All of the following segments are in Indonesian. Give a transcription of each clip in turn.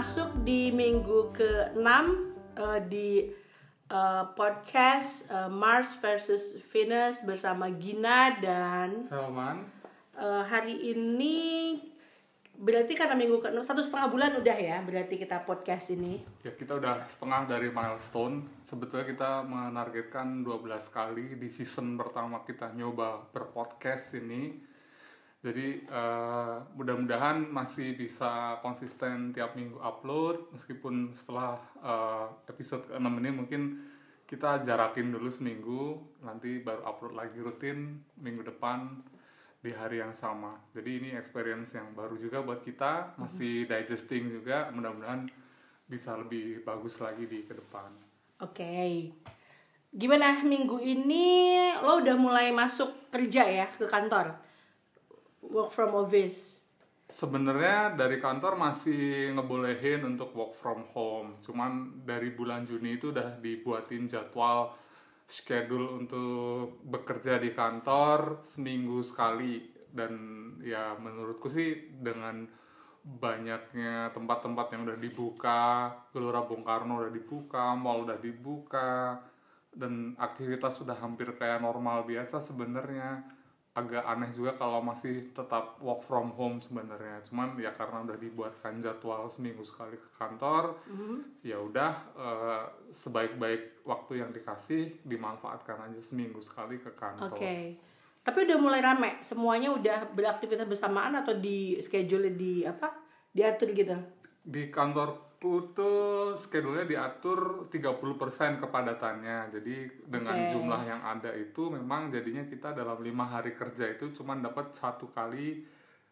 masuk di minggu ke-6 uh, di uh, podcast uh, Mars versus Venus bersama Gina dan Helman. uh, hari ini berarti karena minggu ke satu setengah bulan udah ya berarti kita podcast ini. Ya kita udah setengah dari milestone. Sebetulnya kita menargetkan 12 kali di season pertama kita nyoba berpodcast ini. Jadi uh, mudah-mudahan masih bisa konsisten tiap minggu upload meskipun setelah uh, episode ke-6 ini mungkin kita jarakin dulu seminggu nanti baru upload lagi rutin minggu depan di hari yang sama. Jadi ini experience yang baru juga buat kita, masih digesting juga. Mudah-mudahan bisa lebih bagus lagi di ke depan. Oke. Gimana minggu ini lo udah mulai masuk kerja ya ke kantor? Work from office. Sebenarnya dari kantor masih ngebolehin untuk work from home. Cuman dari bulan Juni itu udah dibuatin jadwal schedule untuk bekerja di kantor seminggu sekali dan ya menurutku sih dengan banyaknya tempat-tempat yang udah dibuka, Gelora Bung Karno udah dibuka, mall udah dibuka dan aktivitas sudah hampir kayak normal biasa sebenarnya agak aneh juga kalau masih tetap work from home sebenarnya cuman ya karena udah dibuatkan jadwal seminggu sekali ke kantor mm-hmm. ya udah uh, sebaik-baik waktu yang dikasih dimanfaatkan aja seminggu sekali ke kantor. Oke. Okay. Tapi udah mulai rame, semuanya udah beraktivitas bersamaan atau di schedule di apa? Diatur gitu? Di kantorku tuh schedule-nya diatur 30% kepadatannya. Jadi dengan okay. jumlah yang ada itu memang jadinya kita dalam lima hari kerja itu cuma dapat satu kali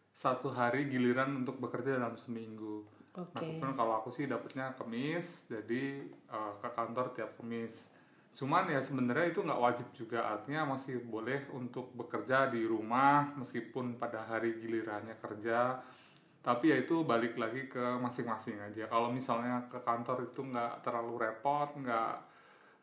satu hari giliran untuk bekerja dalam seminggu. Okay. Nah, kalau aku sih dapatnya kemis, jadi uh, ke kantor tiap kemis cuman ya sebenarnya itu nggak wajib juga artinya masih boleh untuk bekerja di rumah meskipun pada hari gilirannya kerja tapi ya itu balik lagi ke masing-masing aja. Kalau misalnya ke kantor itu nggak terlalu repot nggak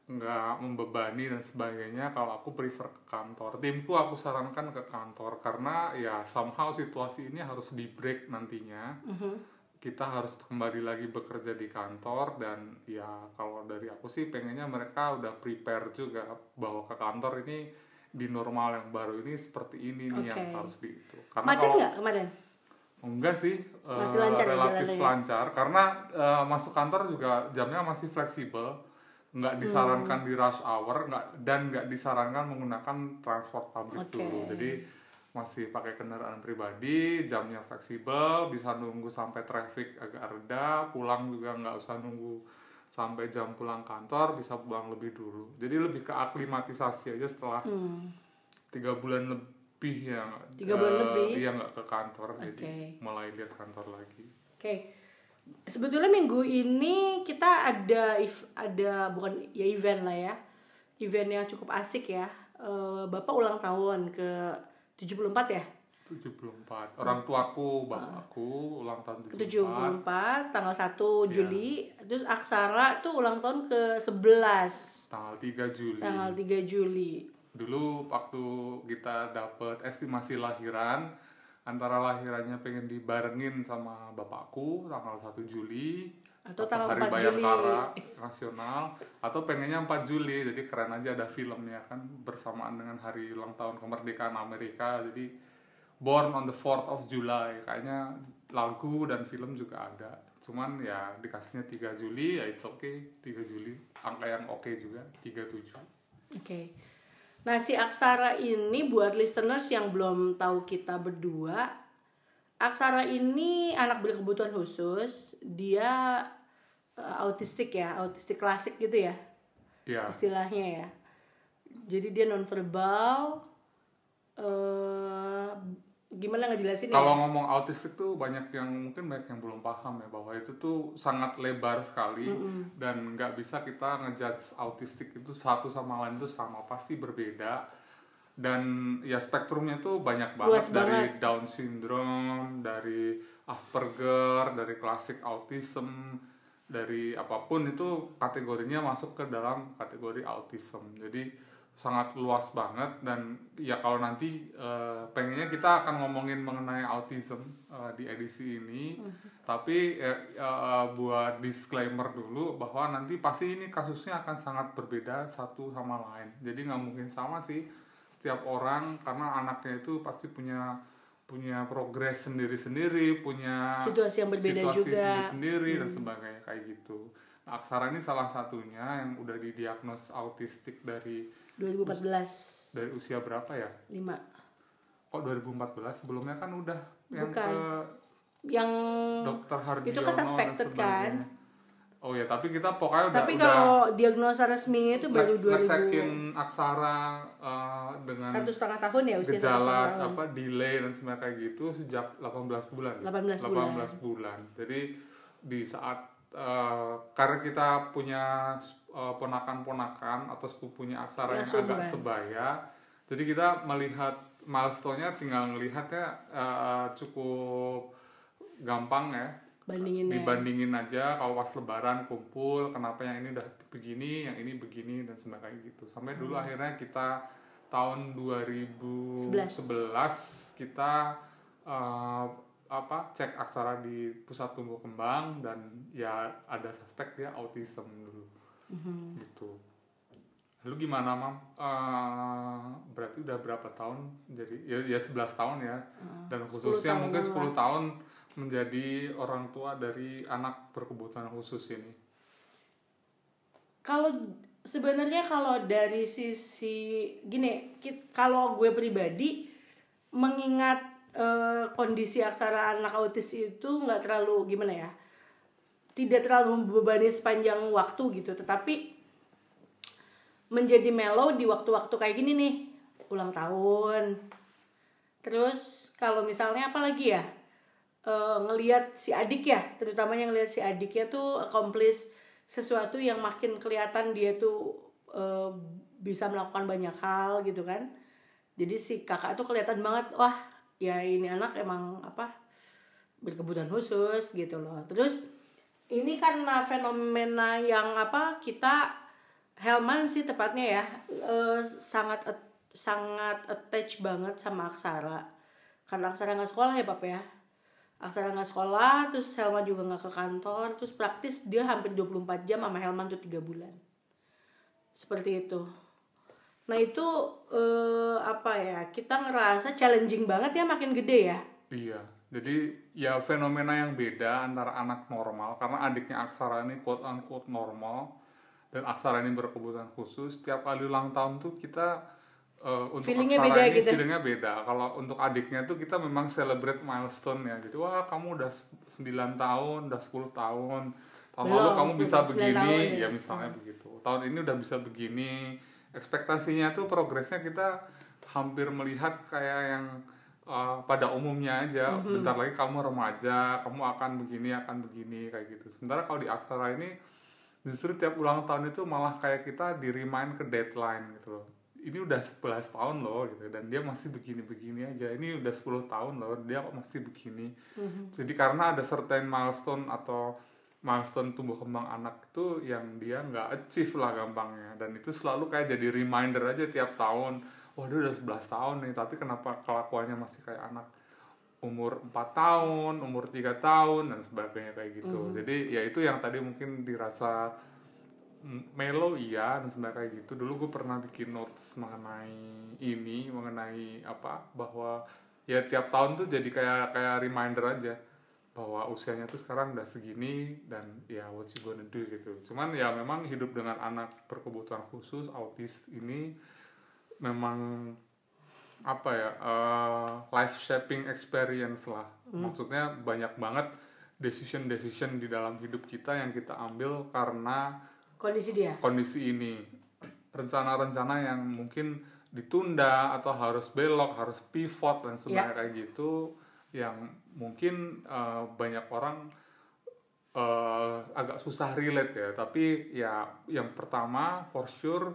nggak membebani dan sebagainya kalau aku prefer ke kantor. Timku aku sarankan ke kantor karena ya somehow situasi ini harus di break nantinya. Mm -hmm kita harus kembali lagi bekerja di kantor dan ya kalau dari aku sih pengennya mereka udah prepare juga bahwa ke kantor ini di normal yang baru ini seperti ini nih yang harus di itu. Karena Macet nggak kemarin? Enggak sih, masih lancar uh, relatif lancar karena uh, masuk kantor juga jamnya masih fleksibel, nggak disarankan hmm. di rush hour, nggak dan nggak disarankan menggunakan transport publik okay. dulu. Jadi masih pakai kendaraan pribadi, jamnya fleksibel, bisa nunggu sampai traffic agak reda, pulang juga nggak usah nunggu sampai jam pulang kantor, bisa pulang lebih dulu. Jadi lebih ke aklimatisasi aja setelah hmm. tiga bulan lebih ya, tiga uh, bulan eh, lebih, iya nggak ke kantor, okay. jadi mulai lihat kantor lagi. Oke. Okay. Sebetulnya minggu ini kita ada ada bukan ya event lah ya, event yang cukup asik ya. Uh, Bapak ulang tahun ke 74 ya? 74. Orang tuaku, bapakku uh, ulang tahun 74. 74 tanggal 1 yeah. Juli. Terus Aksara tuh ulang tahun ke 11. Tanggal 3 Juli. Tanggal 3 Juli. Dulu waktu kita dapat estimasi lahiran antara lahirannya pengen dibarengin sama bapakku tanggal 1 Juli atau tanggal hari 4 Bayangkara Juli. nasional atau pengennya 4 Juli jadi keren aja ada filmnya kan bersamaan dengan hari ulang tahun kemerdekaan Amerika jadi Born on the 4th of July kayaknya lagu dan film juga ada cuman ya dikasihnya 3 Juli ya it's okay 3 Juli angka yang oke okay juga 37 oke okay. Nah si Aksara ini buat listeners yang belum tahu kita berdua Aksara ini anak berkebutuhan khusus dia uh, autistik ya, autistik klasik gitu ya. Yeah. Istilahnya ya. Jadi dia nonverbal uh, gimana ngejelasin Kalau ya? ngomong autistik tuh banyak yang mungkin banyak yang belum paham ya bahwa itu tuh sangat lebar sekali mm -hmm. dan nggak bisa kita ngejudge autistik itu satu sama lain itu sama pasti berbeda dan ya spektrumnya tuh banyak banget Luas dari banget. Down syndrome, dari Asperger, dari klasik autism, dari apa pun itu kategorinya masuk ke dalam kategori autism jadi sangat luas banget dan ya kalau nanti uh, pengennya kita akan ngomongin mengenai autism uh, di edisi ini mm-hmm. tapi uh, uh, buat disclaimer dulu bahwa nanti pasti ini kasusnya akan sangat berbeda satu sama lain jadi nggak mungkin sama sih setiap orang karena anaknya itu pasti punya punya progres sendiri-sendiri punya situasi yang berbeda situasi juga sendiri-sendiri hmm. dan sebagainya kayak gitu nah, Aksara ini salah satunya yang udah didiagnos autistik dari 2014. Dari usia berapa ya? 5. Kok 2014? Sebelumnya kan udah yang Bukan. ke yang dokter Hardiono itu kan suspected kan oh ya tapi kita pokoknya tapi udah kalau udah diagnosa resmi itu baru dua ribu aksara uh, dengan satu setengah tahun ya usia gejala apa delay dan semacam kayak gitu sejak 18 bulan 18 bulan 18 bulan jadi di saat uh, karena kita punya uh, ponakan-ponakan atau sepupunya aksara ya, yang agak sebaya jadi kita melihat milestone-nya tinggal melihatnya uh, cukup gampang ya Bandingin dibandingin ya. aja kalau pas lebaran kumpul kenapa yang ini udah begini yang ini begini dan sebagainya gitu sampai hmm. dulu akhirnya kita tahun 2011 11. kita uh, apa cek aksara di pusat tumbuh kembang dan ya ada suspek dia autism dulu. Mm-hmm. gitu. Lalu gimana mam? Uh, berarti udah berapa tahun jadi ya ya 11 tahun ya. Uh, dan khususnya mungkin 10 lah. tahun menjadi orang tua dari anak berkebutuhan khusus ini. Kalau sebenarnya kalau dari sisi gini kalau gue pribadi mengingat uh, kondisi aksara anak autis itu nggak terlalu gimana ya? Tidak terlalu membebani sepanjang waktu gitu. Tetapi menjadi mellow di waktu-waktu kayak gini nih. Ulang tahun. Terus kalau misalnya apa lagi ya? E, ngelihat si adik ya terutamanya ngelihat si adiknya tuh accomplish sesuatu yang makin kelihatan dia tuh e, bisa melakukan banyak hal gitu kan. Jadi si kakak tuh kelihatan banget wah ya ini anak emang apa berkebutuhan khusus gitu loh. Terus ini karena fenomena yang apa kita Helman sih tepatnya ya uh, sangat sangat attach banget sama Aksara. Karena Aksara nggak sekolah ya papa ya? Aksara nggak sekolah terus Helman juga nggak ke kantor terus praktis dia hampir 24 jam sama Helman tuh tiga bulan. Seperti itu nah itu uh, apa ya kita ngerasa challenging banget ya makin gede ya iya jadi ya fenomena yang beda antara anak normal karena adiknya Aksara ini quote unquote normal dan Aksara ini berkebutuhan khusus. Setiap kali ulang tahun tuh kita uh, untuk feelingnya Aksara beda ini gitu. feelingnya beda. Kalau untuk adiknya tuh kita memang celebrate milestone ya. Jadi wah kamu udah 9 tahun, udah 10 tahun. Tahun lalu kamu bisa begini, tahun, ya. ya misalnya hmm. begitu. Tahun ini udah bisa begini. Ekspektasinya tuh progresnya kita hampir melihat kayak yang uh, pada umumnya aja. Mm-hmm. bentar lagi kamu remaja kamu akan begini akan begini kayak gitu. Sementara kalau di aksara ini justru tiap ulang tahun itu malah kayak kita di remind ke deadline gitu loh. Ini udah 11 tahun loh gitu. Dan dia masih begini-begini aja. Ini udah 10 tahun loh dia kok masih begini. Mm-hmm. jadi karena ada certain milestone atau milestone tumbuh kembang anak itu yang dia nggak achieve lah gampangnya dan itu selalu kayak jadi reminder aja tiap tahun wah dia udah 11 tahun nih tapi kenapa kelakuannya masih kayak anak umur 4 tahun, umur tiga tahun dan sebagainya kayak gitu. Mm. Jadi ya itu yang tadi mungkin dirasa melo iya dan sebagainya kayak gitu. Dulu gue pernah bikin notes mengenai ini, mengenai apa bahwa ya tiap tahun tuh jadi kayak kayak reminder aja bahwa usianya tuh sekarang udah segini dan ya what you gonna do gitu. Cuman ya memang hidup dengan anak berkebutuhan khusus autis ini memang apa ya uh, life shaping experience lah hmm. maksudnya banyak banget decision decision di dalam hidup kita yang kita ambil karena kondisi dia kondisi ini rencana-rencana yang mungkin ditunda atau harus belok harus pivot dan sebagainya yeah. kayak gitu yang mungkin uh, banyak orang uh, agak susah relate ya. Tapi ya yang pertama for sure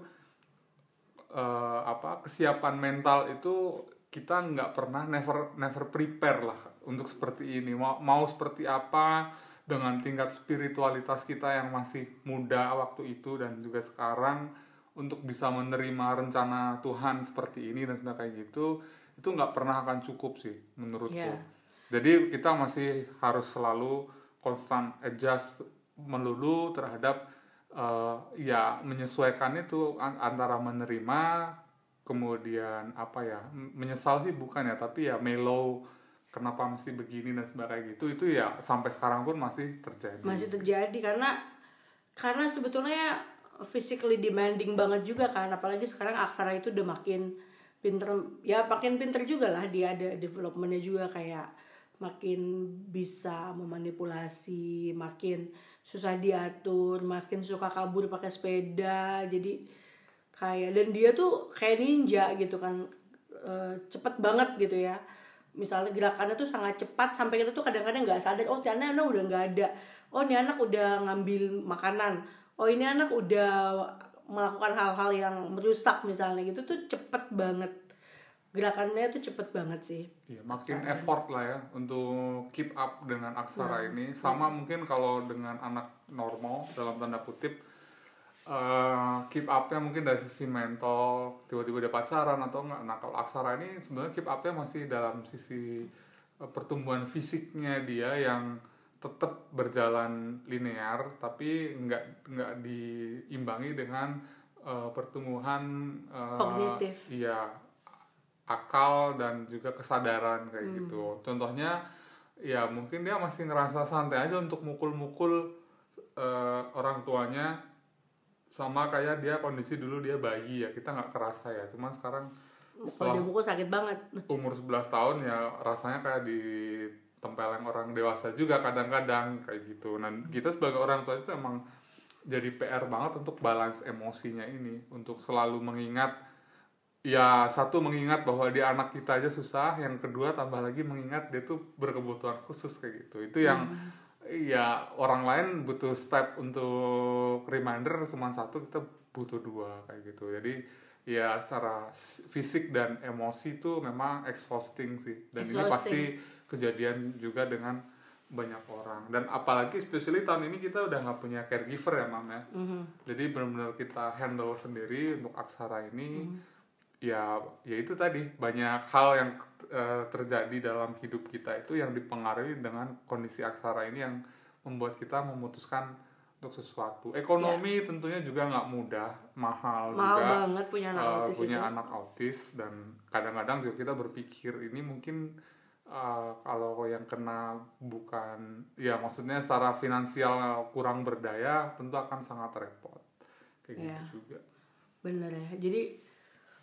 uh, apa kesiapan mental itu kita nggak pernah never never prepare lah untuk seperti ini. Mau mau seperti apa dengan tingkat spiritualitas kita yang masih muda waktu itu dan juga sekarang untuk bisa menerima rencana Tuhan seperti ini dan sebagainya gitu itu nggak pernah akan cukup sih menurutku. Iya. Jadi kita masih harus selalu konstan adjust melulu terhadap eh, ya menyesuaikan itu an- antara menerima kemudian apa ya menyesal sih bukan ya tapi ya mellow kenapa mesti begini dan sebagainya gitu. Itu ya sampai sekarang pun masih terjadi. Masih terjadi karena karena sebetulnya physically demanding banget juga kan apalagi sekarang aksara itu udah makin pinter ya makin pinter juga lah dia ada developmentnya juga kayak makin bisa memanipulasi makin susah diatur makin suka kabur pakai sepeda. Jadi kayak dan dia tuh kayak ninja gitu kan. Eh, cepet banget gitu ya. Misalnya gerakannya tuh sangat cepat sampai kita tuh kadang-kadang nggak sadar oh ini anak udah nggak ada. Oh ini anak udah ngambil makanan. Oh ini anak udah melakukan hal-hal yang merusak misalnya gitu tuh cepet banget gerakannya tuh cepet banget sih Iya, makin effort lah ya untuk keep up dengan aksara ini. Sama mungkin kalau dengan anak normal dalam tanda kutip eh, keep upnya mungkin dari sisi mental tiba-tiba dia pacaran atau enggak. Nah kalau aksara ini sebenarnya keep upnya masih dalam sisi eh, pertumbuhan fisiknya dia yang tetap berjalan linear tapi nggak nggak diimbangi dengan eh, pertumbuhan eh, Kognitif. iya akal dan juga kesadaran kayak Hmm. gitu. Contohnya ya mungkin dia masih ngerasa santai aja untuk mukul-mukul eh, orang tuanya sama kayak dia kondisi dulu dia bayi ya kita nggak kerasa ya cuman sekarang kalau setelah dia pukul sakit banget umur 11 tahun ya rasanya kayak ditempelin orang dewasa juga kadang-kadang kayak gitu dan kita sebagai orang tua itu emang jadi PR banget untuk balance emosinya ini untuk selalu mengingat ya satu mengingat bahwa dia anak kita aja susah yang kedua tambah lagi mengingat dia tuh berkebutuhan khusus kayak gitu. Itu yang ya orang lain butuh step untuk reminder cuma satu kita butuh dua kayak gitu. Jadi ya secara fisik dan emosi itu memang exhausting sih. Dan ini Exhausting. pasti kejadian juga dengan banyak orang. Dan apalagi especially tahun ini kita udah nggak punya caregiver ya mam ya. Mhm. jadi benar-benar kita handle sendiri untuk aksara ini. Hmm. Ya ya itu tadi banyak hal yang eh, terjadi dalam hidup kita itu yang dipengaruhi dengan kondisi aksara ini yang membuat kita memutuskan untuk sesuatu. Ekonomi tentunya juga nggak mudah mahal, Ya. mahal juga banget punya anak eh, autis punya itu anak autis dan kadang-kadang juga kita berpikir ini mungkin eh, kalau yang kena bukan ya maksudnya secara finansial kurang berdaya tentu akan sangat repot. Kayak Iya. gitu juga. Bener ya. Jadi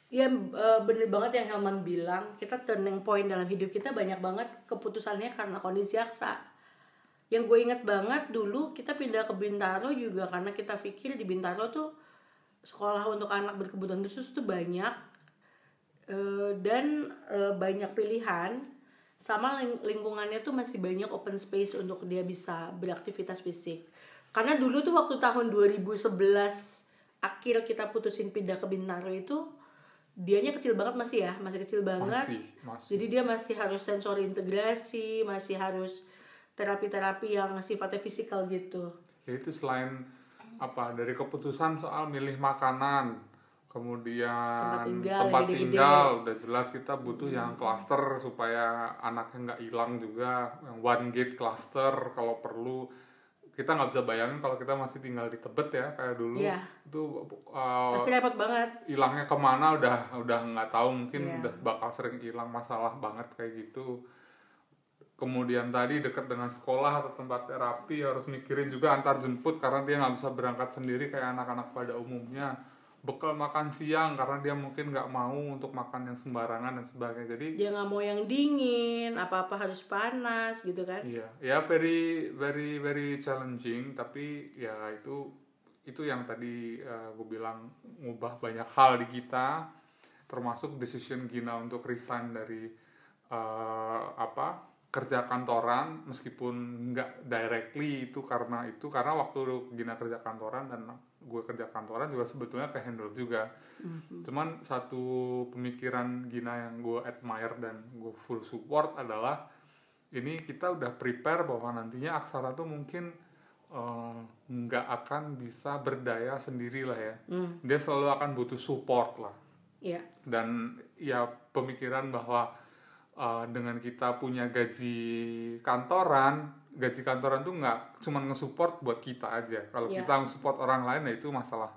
ya eh, bener banget yang Helman bilang. Kita turning point dalam hidup kita banyak banget keputusannya karena kondisi aksa yang gue inget banget dulu kita pindah ke Bintaro juga karena kita pikir di Bintaro tuh sekolah untuk anak berkebutuhan khusus tuh banyak eh, dan eh, banyak pilihan. Sama ling- lingkungannya tuh masih banyak open space untuk dia bisa beraktivitas fisik. Karena dulu tuh waktu tahun 2011 akhir kita putusin pindah ke Bintaro itu dianya kecil banget masih ya masih kecil banget. Masih masih. Jadi dia masih harus sensori integrasi masih harus terapi-terapi yang sifatnya fisikal gitu. Ya itu selain apa dari keputusan soal milih makanan kemudian Tempat tinggal, tempat tinggal udah jelas kita butuh yang cluster supaya anaknya nggak hilang juga yang one gate cluster kalau perlu kita nggak bisa bayangin kalau kita masih tinggal di Tebet ya kayak dulu. Iya. itu uh, masih repot banget. hilangnya ke mana udah udah nggak tahu. Mungkin Iya. udah bakal sering hilang masalah banget kayak gitu. Kemudian tadi dekat dengan sekolah atau tempat terapi harus mikirin juga antar jemput karena dia nggak bisa berangkat sendiri kayak anak-anak pada umumnya bekal makan siang karena dia mungkin nggak mau untuk makan yang sembarangan dan sebagainya. Jadi dia nggak mau yang dingin apa-apa harus panas gitu kan? Iya, ya very very very challenging tapi ya itu itu yang tadi gue bilang ngubah banyak hal di kita termasuk decision Gina untuk resign dari eh, apa kerja kantoran meskipun nggak directly itu karena itu karena waktu Gina kerja kantoran dan gue kerja kantoran juga sebetulnya ke handle juga cuman satu pemikiran Gina yang gue admire dan gue full support adalah ini kita udah prepare bahwa nantinya aksara tuh mungkin eh, nggak akan bisa berdaya sendiri lah ya. Hmm, dia selalu akan butuh support lah. Iya. dan ya pemikiran bahwa uh, dengan kita punya gaji kantoran gaji kantoran tuh nggak cuma nge-support buat kita aja. Kalau Iya. kita nge-support orang lain ya itu masalah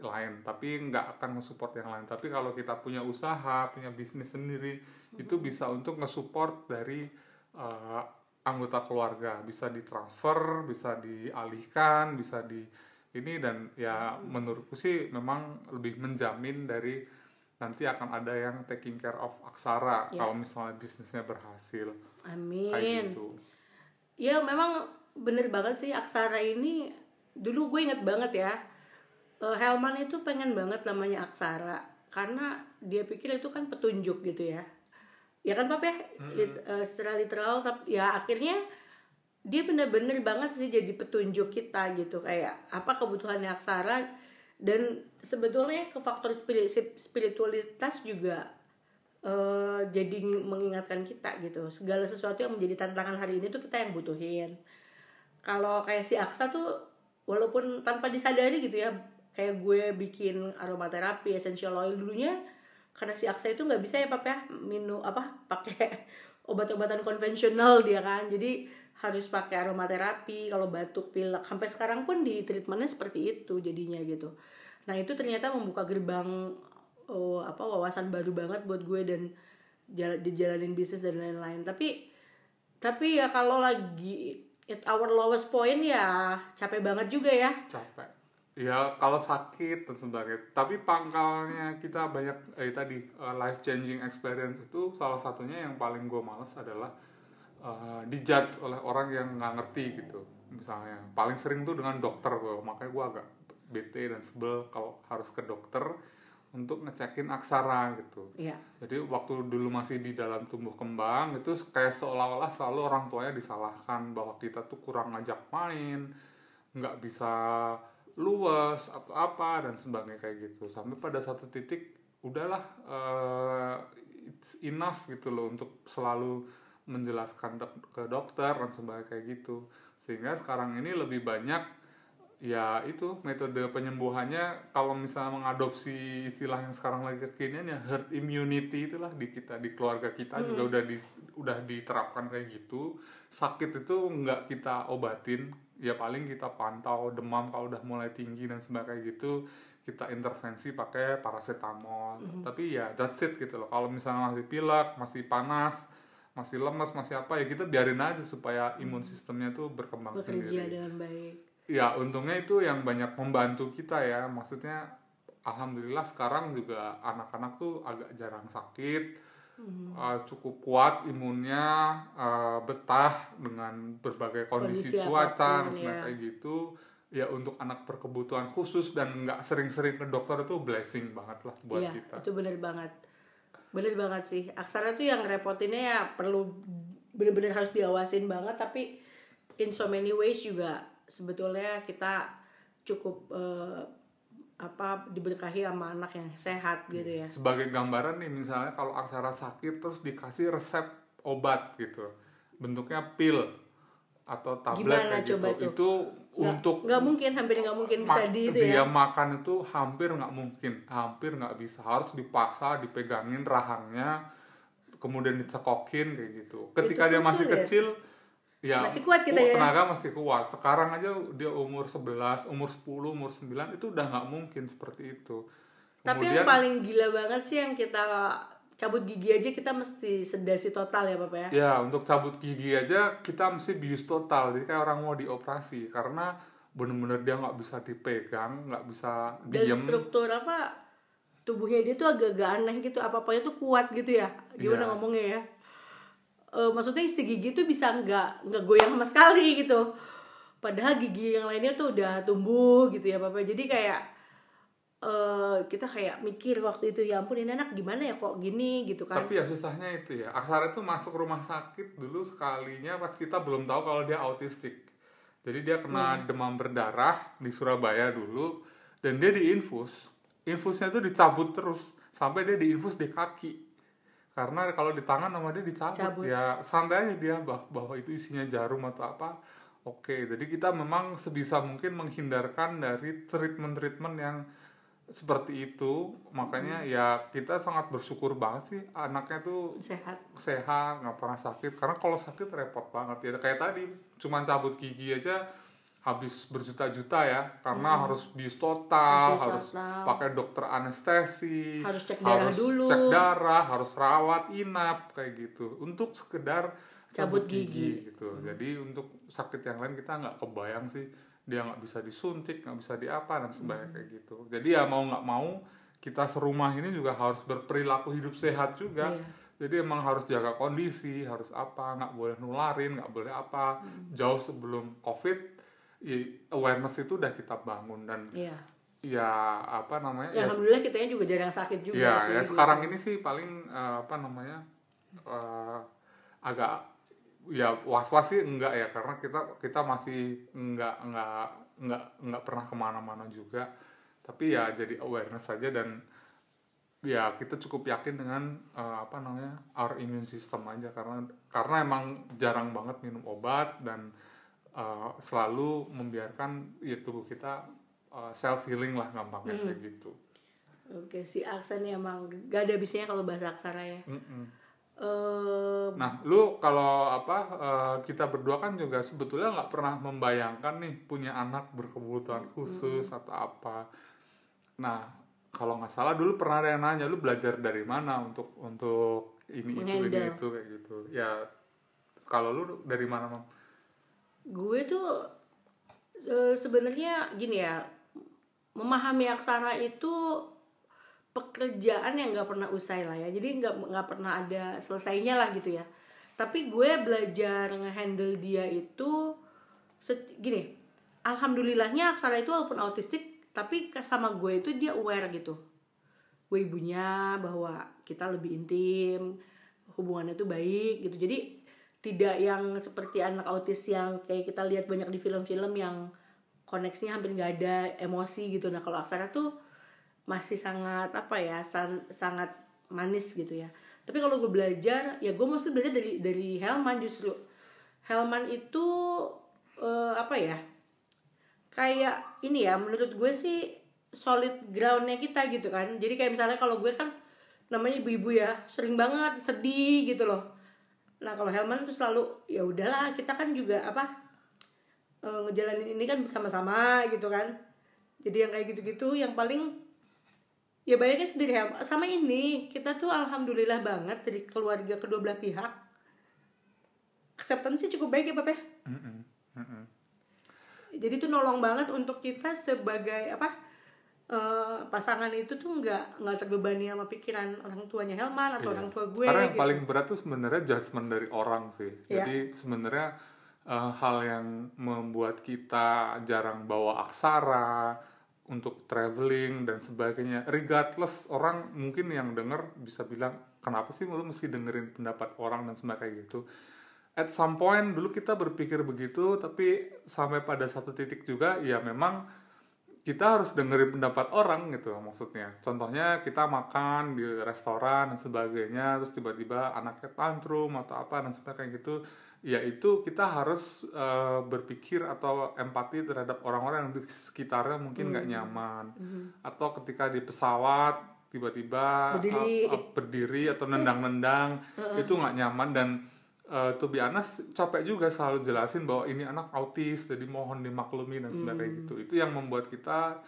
lain. Tapi nggak akan nge-support yang lain. Tapi kalau kita punya usaha punya bisnis sendiri itu bisa untuk nge-support dari uh, anggota keluarga. Bisa ditransfer bisa dialihkan bisa di ini. Dan ya menurutku sih memang lebih menjamin dari nanti akan ada yang taking care of aksara Ya. kalau misalnya bisnisnya berhasil. Kayak Amin. gitu Ya memang bener banget sih Aksara ini dulu gue inget banget ya eh, Helman itu pengen banget namanya Aksara karena dia pikir itu kan petunjuk gitu ya. Ya kan pap ya? Lit- eh, secara literal tapi ya akhirnya dia bener-bener banget sih jadi petunjuk kita gitu kayak apa kebutuhannya Aksara dan sebetulnya ke faktor spiri- spiritualitas juga eh, jadi mengingatkan kita gitu. Segala sesuatu yang menjadi tantangan hari ini tuh kita yang butuhin. Kalau kayak si Aksa tuh walaupun tanpa disadari gitu ya kayak gue bikin aromaterapi essential oil dulunya karena si Aksa itu nggak bisa ya pap ya minum apa pakai obat-obatan konvensional dia kan. Jadi harus pakai aromaterapi kalau batuk pilek. Sampai sekarang pun di treatmentnya seperti itu jadinya gitu. Nah itu ternyata membuka gerbang oh, apa wawasan baru banget buat gue dan jala- dijalanin bisnis dan lain-lain. Tapi tapi ya kalau lagi at our lowest point ya capek banget juga ya. Capek. Ya kalau sakit dan sebagainya tapi pangkalnya kita banyak eh, tadi life changing experience itu salah satunya yang paling gue males adalah eh, dijudge oleh orang yang nggak ngerti gitu. Misalnya paling sering tuh dengan dokter tuh makanya gue agak bete dan sebel kalau harus ke dokter untuk ngecekin aksara gitu Iya jadi waktu dulu masih di dalam tumbuh kembang itu kayak seolah-olah selalu orang tuanya disalahkan bahwa kita tuh kurang ngajak main, nggak bisa luas atau apa dan sebagainya kayak gitu. Sampai pada satu titik udahlah eh, it's enough gitu loh untuk selalu menjelaskan dok- ke dokter dan sebagainya kayak gitu. Sehingga sekarang ini lebih banyak ya itu metode penyembuhannya kalau misalnya mengadopsi istilah yang sekarang lagi kekinian ya herd immunity itulah di kita di keluarga kita juga udah di udah diterapkan kayak gitu. Sakit itu nggak kita obatin ya paling kita pantau demam kalau udah mulai tinggi dan sebagainya gitu kita intervensi pakai paracetamol. Tapi ya that's it gitu loh. Kalau misalnya masih pilek masih panas masih lemas masih apa ya kita biarin aja supaya imun sistemnya tuh berkembang bekerja sendiri. dengan baik ya untungnya itu yang banyak membantu kita ya. Maksudnya alhamdulillah sekarang juga anak-anak tuh agak jarang sakit uh, cukup kuat imunnya uh, betah dengan berbagai kondisi, Kondisi cuaca dan ya. kayak gitu. Ya untuk anak berkebutuhan khusus dan nggak sering-sering ke dokter itu blessing banget lah buat iya kita. itu bener banget. Bener banget sih. Aksara tuh yang repotinnya ya perlu bener-bener harus diawasin banget tapi in so many ways juga sebetulnya kita cukup eh, apa diberkahi sama anak yang sehat gitu ya sebagai gambaran nih misalnya kalau aksara sakit terus dikasih resep obat gitu bentuknya pil atau tablet Gimana kayak gitu coba tuh? itu untuk nggak mungkin hampir nggak mungkin bisa di itu dia ya makan itu hampir nggak mungkin hampir nggak bisa harus dipaksa dipegangin rahangnya kemudian dicekokin kayak gitu ketika Itu dia masih sulit. kecil ya Masih kuat kita ya. tenaga masih kuat sekarang aja dia umur 11 umur 10 umur 9 itu udah nggak mungkin seperti itu tapi yang paling gila banget sih yang kita cabut gigi aja kita mesti sedasi total ya bapak ya Ya, untuk cabut gigi aja kita mesti bius total. Jadi kayak orang mau dioperasi karena bener-bener dia nggak bisa dipegang, nggak bisa dan diem. struktur apa tubuhnya dia tuh agak-agak aneh gitu apa apanya tuh kuat gitu ya gimana Iya. ngomongnya ya Eh, maksudnya si gigi tuh bisa nggak nggak goyang sama sekali gitu padahal gigi yang lainnya tuh udah tumbuh gitu ya bapak jadi kayak eh kita kayak mikir waktu itu ya ampun ini anak gimana ya kok gini gitu kan Tapi ya susahnya itu ya. Aksara itu masuk rumah sakit dulu sekalinya pas kita belum tahu kalau dia autistik. Jadi dia kena Iya. demam berdarah di Surabaya dulu dan dia diinfus. Infusnya tuh dicabut terus sampai dia diinfus di kaki. Karena kalau di tangan sama dia dicabut Cabut. ya santai aja dia bah- bahwa itu isinya jarum atau apa. Oke, jadi kita memang sebisa mungkin menghindarkan dari treatment-treatment yang seperti itu. Makanya ya kita sangat bersyukur banget sih anaknya tuh sehat sehat, nggak pernah sakit. Karena kalau sakit repot banget ya. Kayak tadi, cuman cabut gigi aja habis berjuta-juta ya karena harus bius total, Harus harus, pakai dokter anestesi, Harus cek darah dulu. cek darah, harus rawat inap kayak gitu untuk sekedar cabut, Cabut gigi. gigi. gitu. Jadi untuk sakit yang lain kita nggak kebayang sih dia nggak bisa disuntik, nggak bisa diapa dan sebagainya kayak gitu. Jadi ya mau nggak mau kita serumah ini juga harus berperilaku hidup sehat juga. Iya. Jadi emang harus jaga kondisi, harus apa, nggak boleh nularin, nggak boleh apa. Hmm. Jauh sebelum COVID, ya, awareness itu udah kita bangun dan iya ya apa namanya? ya, ya, alhamdulillah kitanya juga jarang sakit juga ya, sih ya gitu. sekarang ini sih paling eh, apa namanya eh, agak ya was-was sih enggak ya karena kita kita masih enggak enggak enggak enggak pernah ke mana-mana juga tapi ya jadi awareness saja dan ya kita cukup yakin dengan eh, apa namanya our immune system aja karena karena emang jarang banget minum obat dan eh, selalu membiarkan ya tubuh kita self healing lah gampangnya kayak gitu. oke si aksen emang gak ada bisanya kalau bahasa aksara ya Mm-mm. Eh, Nah, lu kalau apa eh, kita berdua kan juga sebetulnya nggak pernah membayangkan nih punya anak berkebutuhan khusus atau apa. Nah, kalau nggak salah dulu pernah ada yang nanya lu belajar dari mana untuk untuk ini itu ini itu kayak gitu. Ya kalau lu dari mana, Mam? Gue tuh sebenarnya gini ya memahami aksara itu pekerjaan yang nggak pernah usai lah ya. Jadi nggak nggak pernah ada selesainya lah gitu ya. Tapi gue belajar ngehandle dia itu gini alhamdulillahnya aksara itu walaupun autistik tapi sama gue itu dia aware gitu. Gue ibunya bahwa kita lebih intim hubungannya tuh baik gitu. Jadi tidak yang seperti anak autis yang kayak kita lihat banyak di film-film yang koneksinya hampir nggak ada emosi gitu. Nah kalau aksara tuh masih sangat apa ya san- sangat manis gitu ya. Tapi kalau gue belajar ya gue mesti belajar dari dari Helman justru. Helman itu eh, apa ya kayak ini ya menurut gue sih solid groundnya kita gitu kan. Jadi kayak misalnya kalau gue kan namanya ibu-ibu ya sering banget sedih gitu loh nah kalau Helman tuh selalu ya udahlah kita kan juga apa eh, ngejalanin ini kan bersama-sama gitu kan jadi yang kayak gitu-gitu yang paling ya bayangin sendiri Helm sama ini kita tuh alhamdulillah banget dari keluarga kedua belah pihak acceptance cukup baik ya Papa ya? Mm-mm. Mm-mm. jadi tuh nolong banget untuk kita sebagai apa eh, pasangan itu tuh nggak nggak terbebani sama pikiran orang tuanya Helman atau Iya. orang tua gue Karena yang gitu. paling berat tuh sebenarnya judgement dari orang sih. Iya. Jadi sebenarnya eh, hal yang membuat kita jarang bawa aksara untuk traveling dan sebagainya. Regardless orang mungkin yang denger bisa bilang kenapa sih lu mesti dengerin pendapat orang dan sebagainya gitu. At some point dulu kita berpikir begitu, tapi sampai pada satu titik juga ya memang kita harus dengerin pendapat orang gitu maksudnya. Contohnya kita makan di restoran dan sebagainya, terus tiba-tiba anaknya tantrum atau apa dan sebagainya gitu. Ya itu kita harus eh, berpikir atau empati terhadap orang-orang yang di sekitarnya mungkin nggak nyaman. Atau ketika di pesawat tiba-tiba Berdiri. ap- ap- berdiri atau nendang-nendang itu nggak nyaman dan eh, to be honest capek juga selalu jelasin bahwa ini anak autis jadi mohon dimaklumi dan sebagainya gitu. Itu yang membuat kita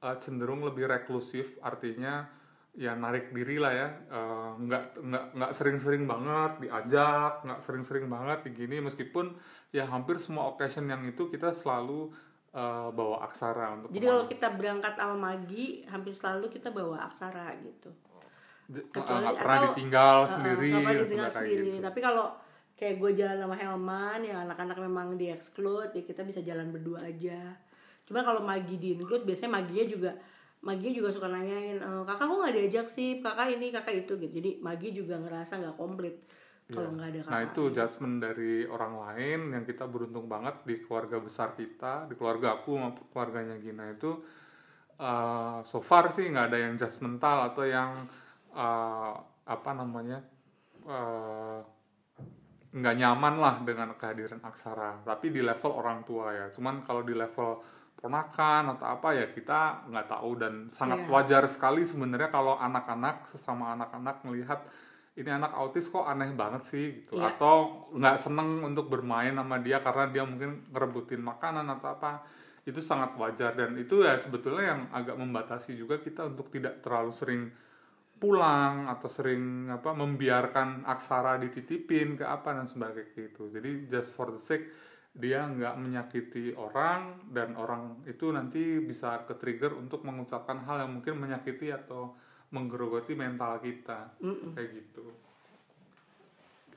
eh, cenderung lebih reklusif. Artinya ya narik diri lah ya. Eh, nggak nggak nggak sering-sering banget diajak nggak sering-sering banget begini meskipun ya hampir semua occasion yang itu kita selalu eh, bawa aksara untuk jadi kalau kita berangkat sama Magi hampir selalu kita bawa aksara gitu. Kecuali- nggak pernah atau- ditinggal Uh-uh, sendiri pernah ditinggal sendiri. gitu. tapi kalau kayak gue jalan sama Helman yang anak-anak memang di exclude ya kita bisa jalan berdua aja. Cuma kalau Magi di include biasanya Maginya juga Magi juga suka nanyain e, kakak kok nggak diajak sih? Kakak ini kakak itu gitu. Jadi Magi juga ngerasa nggak komplit kalau nggak ada kakak. Nah itu judgement dari orang lain yang kita beruntung banget di keluarga besar kita, di keluarga aku maupun keluarganya Gina itu eh, so far sih nggak ada yang judgmental atau yang eh, apa namanya eh, nggak nyaman lah dengan kehadiran aksara. Tapi di level orang tua ya. Cuman kalau di level ponakan atau apa ya kita nggak tahu. Dan sangat Iya. wajar sekali sebenarnya kalau anak-anak sesama anak-anak melihat ini anak autis kok aneh banget sih gitu. Iya. atau nggak seneng untuk bermain sama dia karena dia mungkin ngerebutin makanan atau apa. Itu sangat wajar. Dan itu ya sebetulnya yang agak membatasi juga kita untuk tidak terlalu sering pulang atau sering apa membiarkan aksara dititipin ke apa dan sebagainya gitu. Jadi just for the sake dia nggak menyakiti orang dan orang itu nanti bisa ke trigger untuk mengucapkan hal yang mungkin menyakiti atau menggerogoti mental kita. Kayak gitu.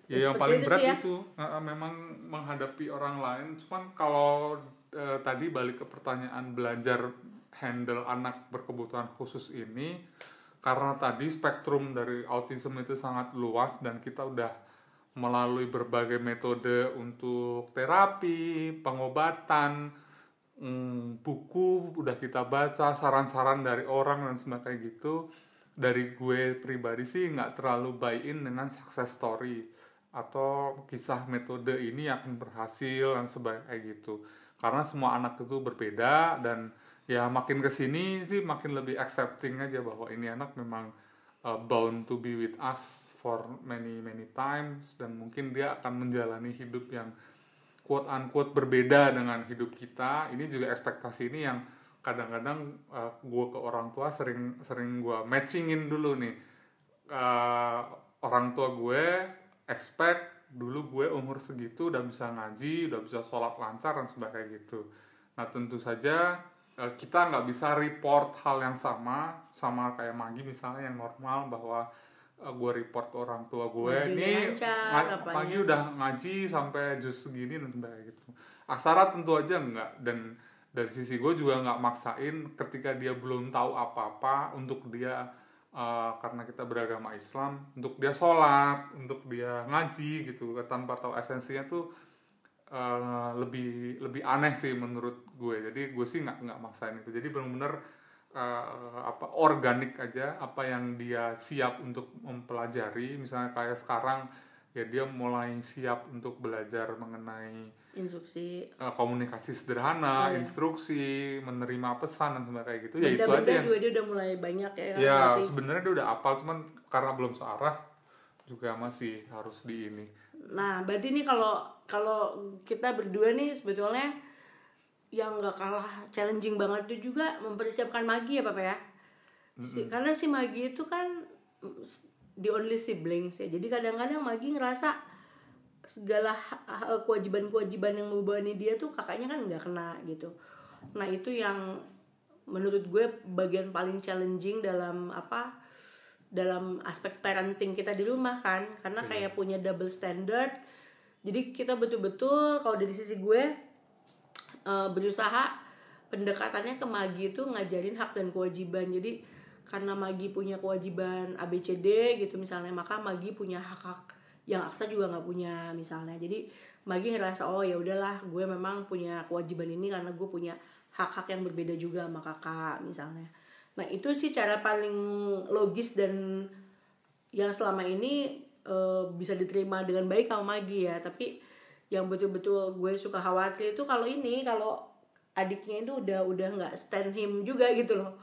Ya, Ya, yang paling itu berat ya. itu eh, memang menghadapi orang lain. Cuman kalau eh, tadi balik ke pertanyaan belajar handle anak berkebutuhan khusus ini karena tadi spektrum dari autism itu sangat luas dan kita udah melalui berbagai metode untuk terapi, pengobatan, mm, buku udah kita baca, saran-saran dari orang dan sebagainya gitu. Dari gue pribadi sih nggak terlalu buy in dengan success story atau kisah metode ini akan berhasil dan sebagainya gitu. Karena semua anak itu berbeda dan ya makin ke sini sih makin lebih accepting aja bahwa ini anak memang uh, bound to be with us for many many times dan mungkin dia akan menjalani hidup yang quote unquote berbeda dengan hidup kita. Ini juga ekspektasi ini yang kadang-kadang uh, gue ke orang tua sering sering gue matchingin dulu nih. Uh, orang tua gue expect dulu gue umur segitu udah bisa ngaji udah bisa sholat lancar dan sebagainya gitu. Nah tentu saja kita nggak bisa report hal yang sama sama kayak Magi misalnya yang normal bahwa uh, gue report orang tua gue Ma- apanya. Magi udah ngaji sampai jus segini dan sebagainya gitu Aksara tentu aja enggak dan dari sisi gue juga nggak maksain ketika dia belum tahu apa-apa untuk dia uh, karena kita beragama Islam untuk dia sholat untuk dia ngaji gitu tanpa tahu esensinya tuh uh, lebih lebih aneh sih menurut gue jadi gue sih nggak nggak maksain itu jadi benar-benar uh, apa organik aja apa yang dia siap untuk mempelajari misalnya kayak sekarang ya dia mulai siap untuk belajar mengenai instruksi uh, komunikasi sederhana, Iya. instruksi, menerima pesan dan sebagainya kayak gitu. Ya itu aja yang juga dia udah mulai banyak ya ya sebenarnya dia udah apal cuman karena belum searah juga masih harus di ini. Nah, berarti nih kalau kalau kita berdua nih sebetulnya yang nggak kalah challenging banget itu juga mempersiapkan Magi ya Papa ya. Si- karena si Magi itu kan mm, the only siblings ya. Jadi kadang-kadang Magi ngerasa segala kewajiban-kewajiban yang membebani dia tuh kakaknya kan nggak kena gitu. Nah, itu yang menurut gue bagian paling challenging dalam apa dalam aspek parenting kita di rumah kan karena kayak punya double standard. Jadi kita betul-betul kalau dari sisi gue eh, berusaha pendekatannya ke Magi itu ngajarin hak dan kewajiban. Jadi karena Magi punya kewajiban ABCD gitu misalnya maka Magi punya hak-hak yang Aksa juga nggak punya misalnya. Jadi Magi ngerasa oh ya udahlah gue memang punya kewajiban ini karena gue punya hak-hak yang berbeda juga sama kakak misalnya nah itu sih cara paling logis dan yang selama ini eh, bisa diterima dengan baik sama Magi ya. Tapi yang betul-betul gue suka khawatir itu kalau ini kalau adiknya itu udah udah nggak stand him juga gitu loh.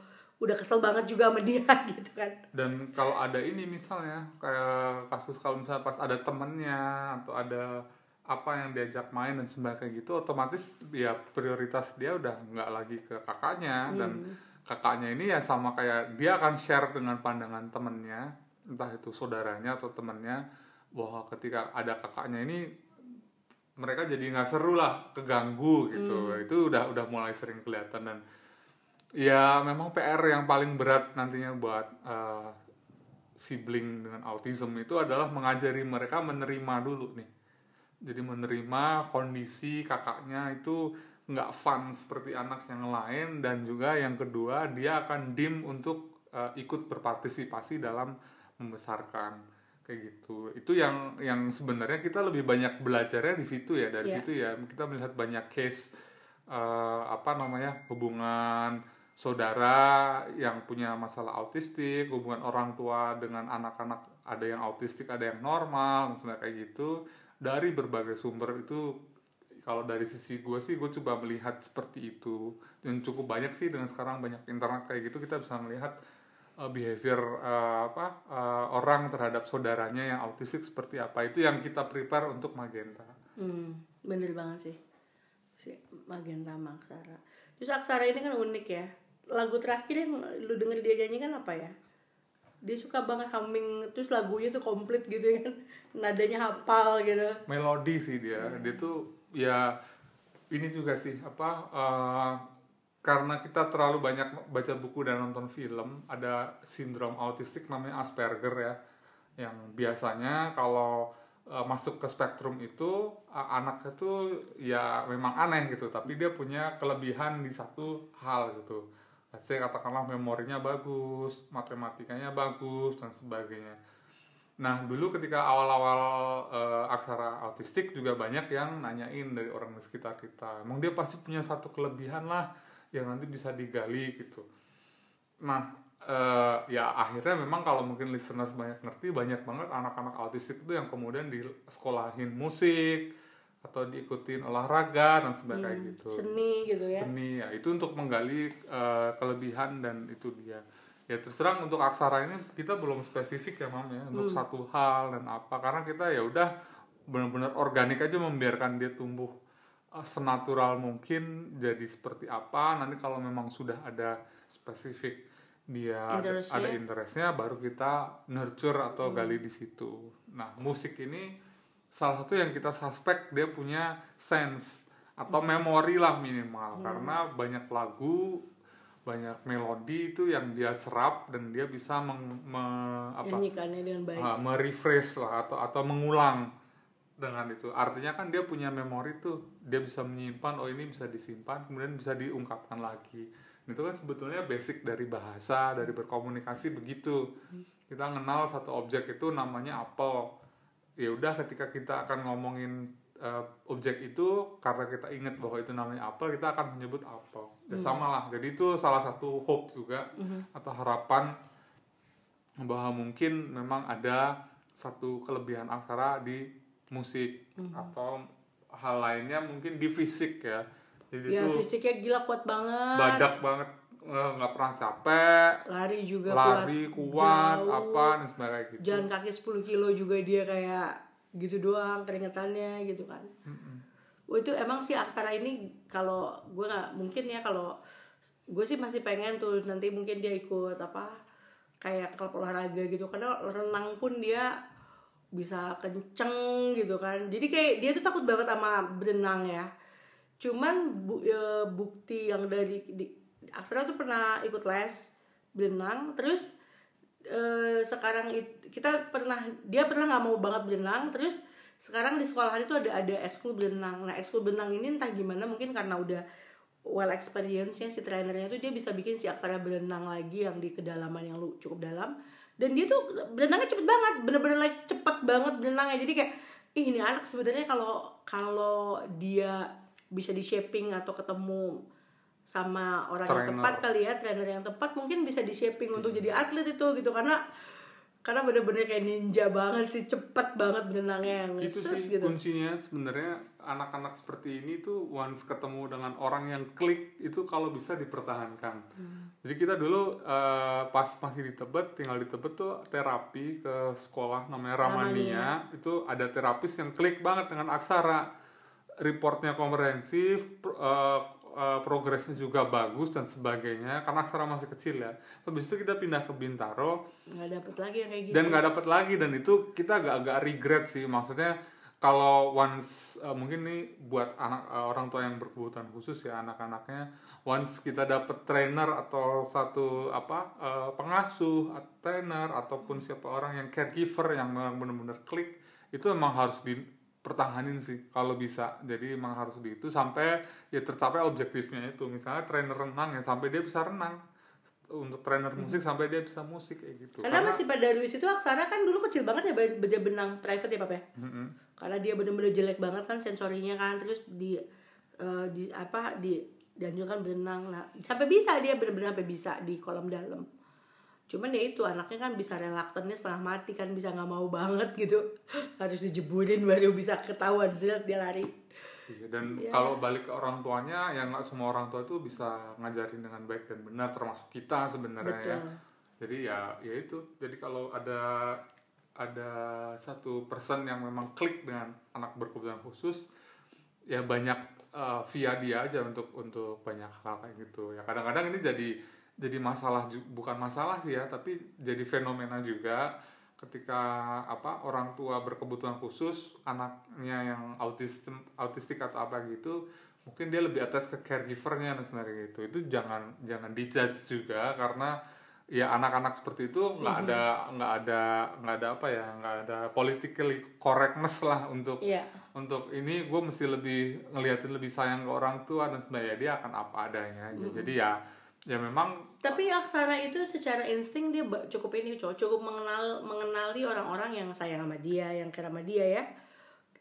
Udah kesel banget juga sama dia gitu kan. Dan kalau ada ini misalnya kayak kasus kalau misalnya pas ada temennya atau ada apa yang diajak main dan sebagainya gitu otomatis ya prioritas dia udah nggak lagi ke kakaknya dan kakaknya ini ya sama kayak dia akan share dengan pandangan temennya entah itu saudaranya atau temennya bahwa ketika ada kakaknya ini mereka jadi nggak seru lah keganggu gitu. Itu udah udah mulai sering kelihatan dan ya memang PR yang paling berat nantinya buat uh, sibling dengan autism itu adalah mengajari mereka menerima dulu nih. Jadi menerima kondisi kakaknya itu nggak fun seperti anak yang lain dan juga yang kedua dia akan dim untuk uh, ikut berpartisipasi dalam membesarkan kayak gitu itu yang yang sebenarnya kita lebih banyak belajarnya di situ ya dari Iya. situ ya kita melihat banyak case uh, apa namanya hubungan saudara yang punya masalah autistik hubungan orang tua dengan anak-anak ada yang autistik ada yang normal misalnya kayak gitu dari berbagai sumber itu kalau dari sisi gue sih gue coba melihat seperti itu dan cukup banyak sih dengan sekarang banyak internet kayak gitu kita bisa melihat uh, behavior uh, apa uh, orang terhadap saudaranya yang autistik seperti apa itu yang kita prepare untuk Magenta. Hmm, bener banget sih si Magenta sama Aksara. Terus Aksara ini kan unik ya. Lagu terakhir yang lu denger dia nyanyi kan apa ya? Dia suka banget humming terus lagunya tuh komplit gitu ya kan. Nadanya hafal gitu. Melodi sih dia, dia tuh ya ini juga sih apa uh, karena kita terlalu banyak baca buku dan nonton film ada sindrom autistik namanya Asperger ya yang biasanya kalau uh, masuk ke spektrum itu uh, anaknya tuh ya memang aneh gitu tapi dia punya kelebihan di satu hal gitu. Saya katakanlah memorinya bagus matematikanya bagus dan sebagainya Nah, dulu ketika awal-awal uh, aksara autistik juga banyak yang nanyain dari orang di sekitar kita. Emang dia pasti punya satu kelebihan lah yang nanti bisa digali gitu. Nah, uh, ya akhirnya memang kalau mungkin listeners banyak ngerti, banyak banget anak-anak autistik itu yang kemudian di sekolahin musik atau diikutin olahraga dan sebagainya hmm, gitu. Seni gitu ya. Seni ya, itu untuk menggali uh, kelebihan dan itu dia ya terus terang untuk aksara ini kita belum spesifik ya mam ya untuk hmm. satu hal dan apa karena kita ya udah benar-benar organik aja membiarkan dia tumbuh uh, senatural mungkin jadi seperti apa nanti kalau memang sudah ada spesifik dia Interest ada, ada interestnya baru kita nurture atau hmm. gali di situ nah musik ini salah satu yang kita suspek dia punya sense atau memori lah minimal hmm. karena banyak lagu banyak melodi itu yang dia serap dan dia bisa meng, me, apa? Dengan baik. Uh, merefresh lah atau atau mengulang dengan itu. Artinya kan dia punya memori tuh dia bisa menyimpan oh ini bisa disimpan kemudian bisa diungkapkan lagi. Itu kan sebetulnya basic dari bahasa dari berkomunikasi begitu. Kita kenal satu objek itu namanya apel. Ya udah ketika kita akan ngomongin uh, objek itu karena kita ingat bahwa itu namanya apel kita akan menyebut apel ya hmm. sama lah. Jadi itu salah satu hope juga hmm. atau harapan bahwa mungkin memang ada satu kelebihan aksara di musik hmm. atau hal lainnya mungkin di fisik ya. Jadi ya, itu fisiknya gila kuat banget. Badak banget. Eh, nggak pernah capek. Lari juga lari kuat, kuat apa dan sebagainya gitu. Jalan kaki 10 kilo juga dia kayak gitu doang keringetannya gitu kan. Mm-hmm. Oh, itu emang sih aksara ini kalau gue nggak mungkin ya kalau gue sih masih pengen tuh nanti mungkin dia ikut apa kayak klub olahraga gitu. Karena renang pun dia bisa kenceng gitu kan. Jadi kayak dia tuh takut banget sama berenang ya. Cuman bu, e, bukti yang dari di, Aksara tuh pernah ikut les berenang terus e, sekarang it, kita pernah dia pernah nggak mau banget berenang terus sekarang di sekolahan itu ada ada ekskul berenang nah ekskul berenang ini entah gimana mungkin karena udah well experience nya si trainernya itu dia bisa bikin si aksara berenang lagi yang di kedalaman yang lu cukup dalam dan dia tuh berenangnya cepet banget bener-bener like cepet banget berenangnya jadi kayak Ih, ini anak sebenarnya kalau kalau dia bisa di shaping atau ketemu sama orang trainer. yang tepat kali ya trainer yang tepat mungkin bisa di shaping hmm. untuk jadi atlet itu gitu karena karena bener-bener kayak ninja banget sih cepet banget berenangnya yang itu sih gitu. kuncinya sebenarnya anak-anak seperti ini tuh once ketemu dengan orang yang klik itu kalau bisa dipertahankan hmm. jadi kita dulu uh, pas masih di Tebet tinggal di Tebet tuh terapi ke sekolah namanya Ramania, Ramania. itu ada terapis yang klik banget dengan aksara reportnya komprehensif uh, uh, progresnya juga bagus dan sebagainya karena aksara masih kecil ya. Habis itu kita pindah ke Bintaro. Nggak dapet lagi yang kayak gitu. dan nggak dapet lagi dan itu kita agak-agak regret sih. Maksudnya kalau once uh, mungkin nih buat anak uh, orang tua yang berkebutuhan khusus ya anak-anaknya once kita dapet trainer atau satu apa uh, pengasuh trainer ataupun siapa orang yang caregiver yang benar-benar klik itu memang harus di pertahanin sih kalau bisa. Jadi emang harus di itu sampai ya tercapai objektifnya itu. Misalnya trainer renang ya sampai dia bisa renang. Untuk trainer musik hmm. sampai dia bisa musik kayak gitu. Karena, karena masih pada Darwis itu Aksara kan dulu kecil banget ya baca benang private ya papa ya? Hmm. karena dia bener-bener jelek banget kan sensorinya kan terus di uh, di apa di dianjurkan berenang. Nah sampai bisa dia bener-bener sampai bisa di kolam dalam cuman ya itu anaknya kan bisa relaktannya setengah mati kan bisa nggak mau banget gitu. Harus dijeburin baru bisa ketahuan sih dia lari. Iya, dan Iya. kalau balik ke orang tuanya ya nggak semua orang tua tuh bisa ngajarin dengan baik dan benar termasuk kita sebenarnya ya. Jadi ya ya itu. Jadi kalau ada ada satu person yang memang klik dengan anak berkebutuhan khusus ya banyak uh, via dia aja untuk untuk banyak hal kayak gitu. Ya kadang-kadang ini jadi jadi masalah bukan masalah sih ya tapi jadi fenomena juga ketika apa orang tua berkebutuhan khusus anaknya yang autism autistik atau apa gitu mungkin dia lebih atas ke caregivernya dan sebenarnya gitu. Itu jangan jangan dijudge juga karena ya anak-anak seperti itu nggak ada nggak ada nggak ada apa ya nggak ada politically correctness lah untuk iya. untuk ini. Gue mesti lebih ngeliatin lebih sayang ke orang tua dan sebenarnya dia akan apa adanya aja. jadi ya ya memang tapi aksara itu secara insting dia cukup ini cowok cukup mengenal mengenali orang-orang yang sayang sama dia yang care sama dia ya.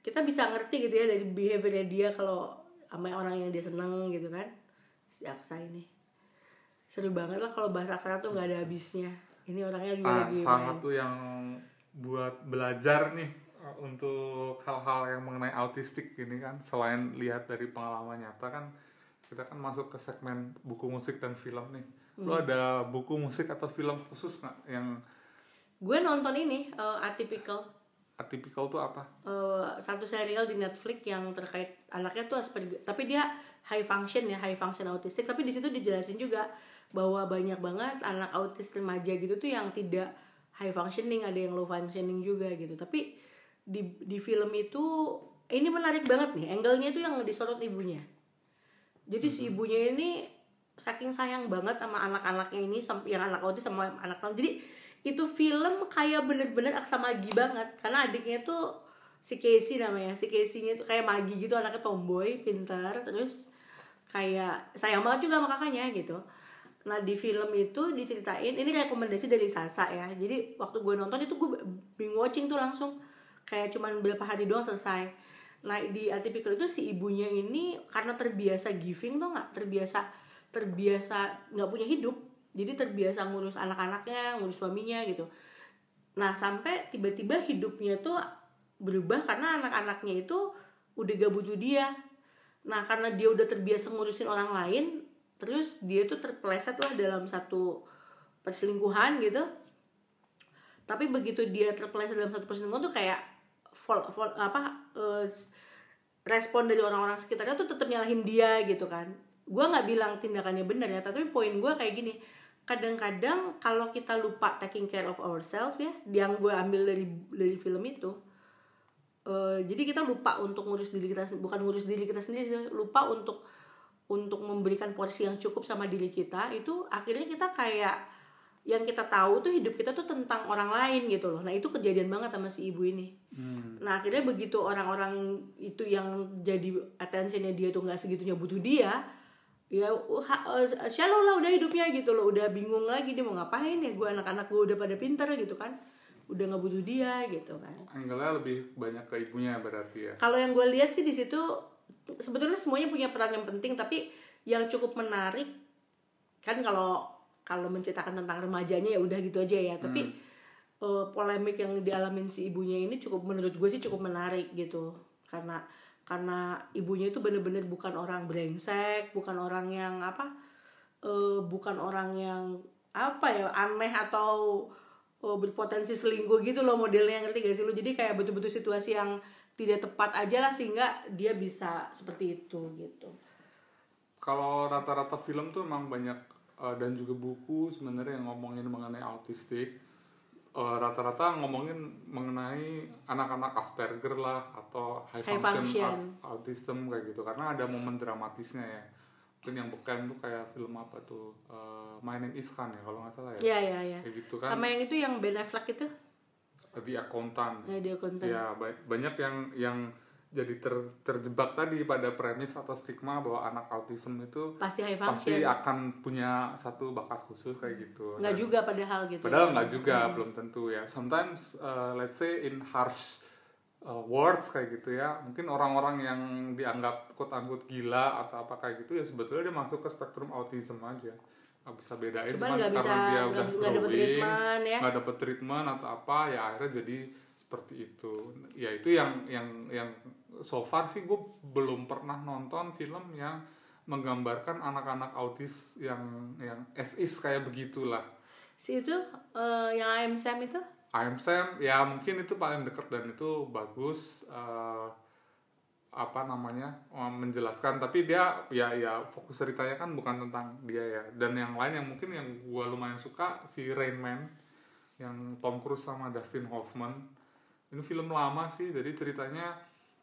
Kita bisa ngerti gitu ya dari behaviornya dia kalau sama orang yang dia seneng gitu kan. Si aksa ini. Seru banget lah kalau bahasa aksara tuh nggak ada habisnya. Ini orangnya juga ah, lagi salah satu yang buat belajar nih uh, untuk hal-hal yang mengenai autistik ini kan. Selain lihat dari pengalaman nyata kan kita kan masuk ke segmen buku musik dan film nih. Lo Hmm. ada buku musik atau film khusus nggak yang gue nonton ini uh, atypical. Atypical tuh apa? Uh, satu serial di Netflix yang terkait anaknya tuh Asperger tapi dia high function ya high function autistik tapi di situ dijelasin juga bahwa banyak banget anak autis remaja gitu tuh yang tidak high functioning ada yang low functioning juga gitu. Tapi di di film itu ini menarik banget nih angle-nya itu yang disorot ibunya jadi si ibunya ini saking sayang banget sama anak-anaknya ini yang anak autis sama anak non jadi itu film kayak bener-bener aksa magi banget. Karena adiknya tuh si Casey namanya si Casey-nya tuh kayak magi gitu anaknya tomboy pintar terus kayak sayang banget juga sama kakaknya gitu. Nah di film itu diceritain ini rekomendasi dari Sasa ya. Jadi waktu gue nonton itu gue binge watching tuh langsung. Kayak cuman berapa hari doang selesai nah di atypical itu si ibunya ini karena terbiasa giving tuh nggak? Terbiasa terbiasa nggak punya hidup. Jadi terbiasa ngurus anak-anaknya ngurus suaminya gitu. Nah sampai tiba-tiba hidupnya tuh berubah karena anak-anaknya itu udah gak butuh dia. Nah karena dia udah terbiasa ngurusin orang lain terus dia tuh terpeleset lah dalam satu perselingkuhan gitu. Tapi begitu dia terpeleset dalam satu perselingkuhan tuh kayak vol, vol- apa eh, respon dari orang-orang sekitarnya tuh tetap nyalahin dia gitu kan. Gue nggak bilang tindakannya benar ya tapi poin gue kayak gini. Kadang-kadang kalau kita lupa taking care of ourselves ya yang gue ambil dari dari film itu eh, jadi kita lupa untuk ngurus diri kita bukan ngurus diri kita sendiri sih lupa untuk untuk memberikan porsi yang cukup sama diri kita itu akhirnya kita kayak yang kita tahu tuh hidup kita tuh tentang orang lain gitu loh. Nah itu kejadian banget sama si ibu ini. Nah akhirnya begitu orang-orang itu yang jadi attentionnya dia tuh nggak segitunya butuh dia, ya uh, shallow lah udah hidupnya gitu loh, udah bingung lagi dia mau ngapain ya? Gue anak-anak gue udah pada pinter gitu kan, udah nggak butuh dia gitu kan. angle-nya lebih banyak ke ibunya berarti ya. Kalau yang gue lihat sih di situ sebetulnya semuanya punya peran yang penting tapi yang cukup menarik kan kalau kalau menceritakan tentang remajanya ya udah gitu aja ya. Tapi eh, polemik yang dialamin si ibunya ini cukup menurut gue sih cukup menarik gitu. Karena karena ibunya itu bener-bener bukan orang brengsek bukan orang yang apa eh, bukan orang yang apa ya aneh atau eh, berpotensi selingkuh gitu loh modelnya ngerti gak sih lo jadi kayak betul-betul situasi yang tidak tepat aja lah sehingga dia bisa seperti itu gitu. Kalau rata-rata film tuh emang banyak uh, dan juga buku sebenarnya yang ngomongin mengenai autistik. Uh, rata-rata ngomongin mengenai anak-anak Asperger lah atau high, High function, function. autism kayak gitu. Karena ada momen dramatisnya ya. Mungkin yang beken tuh kayak film apa tuh? Uh, My Name Is Khan ya kalau nggak salah ya. Ya ya ya kayak gitu kan. Sama yang itu yang Ben Affleck itu? The Accountant. Ya ya ba- banyak yang yang jadi ter- terjebak tadi pada premis atau stigma bahwa anak autism itu pasti high pasti akan punya satu bakat khusus kayak gitu. nggak Dan- juga padahal gitu Padahal nggak juga, belum tentu ya. Sometimes uh, let's say in harsh uh, words kayak gitu ya, mungkin orang-orang yang dianggap quote unquote gila atau apa kayak gitu ya sebetulnya dia masuk ke spektrum autism aja. nggak bisa bedain Cuman cuman karena bisa- dia udah growing, treatment, ya. nggak dapet treatment atau apa ya akhirnya jadi seperti itu. Ya itu yang yang yang so far sih gue belum pernah nonton film yang menggambarkan anak-anak autis yang yang is kayak begitulah. Si itu eh, yang I Am Sam itu? I am Sam ya mungkin itu paling deket dan itu bagus eh, apa namanya eh, menjelaskan. Tapi dia ya ya fokus ceritanya kan bukan tentang dia ya. Dan yang lain yang mungkin yang gua lumayan suka si Rain Man yang Tom Cruise sama Dustin Hoffman ini film lama sih jadi ceritanya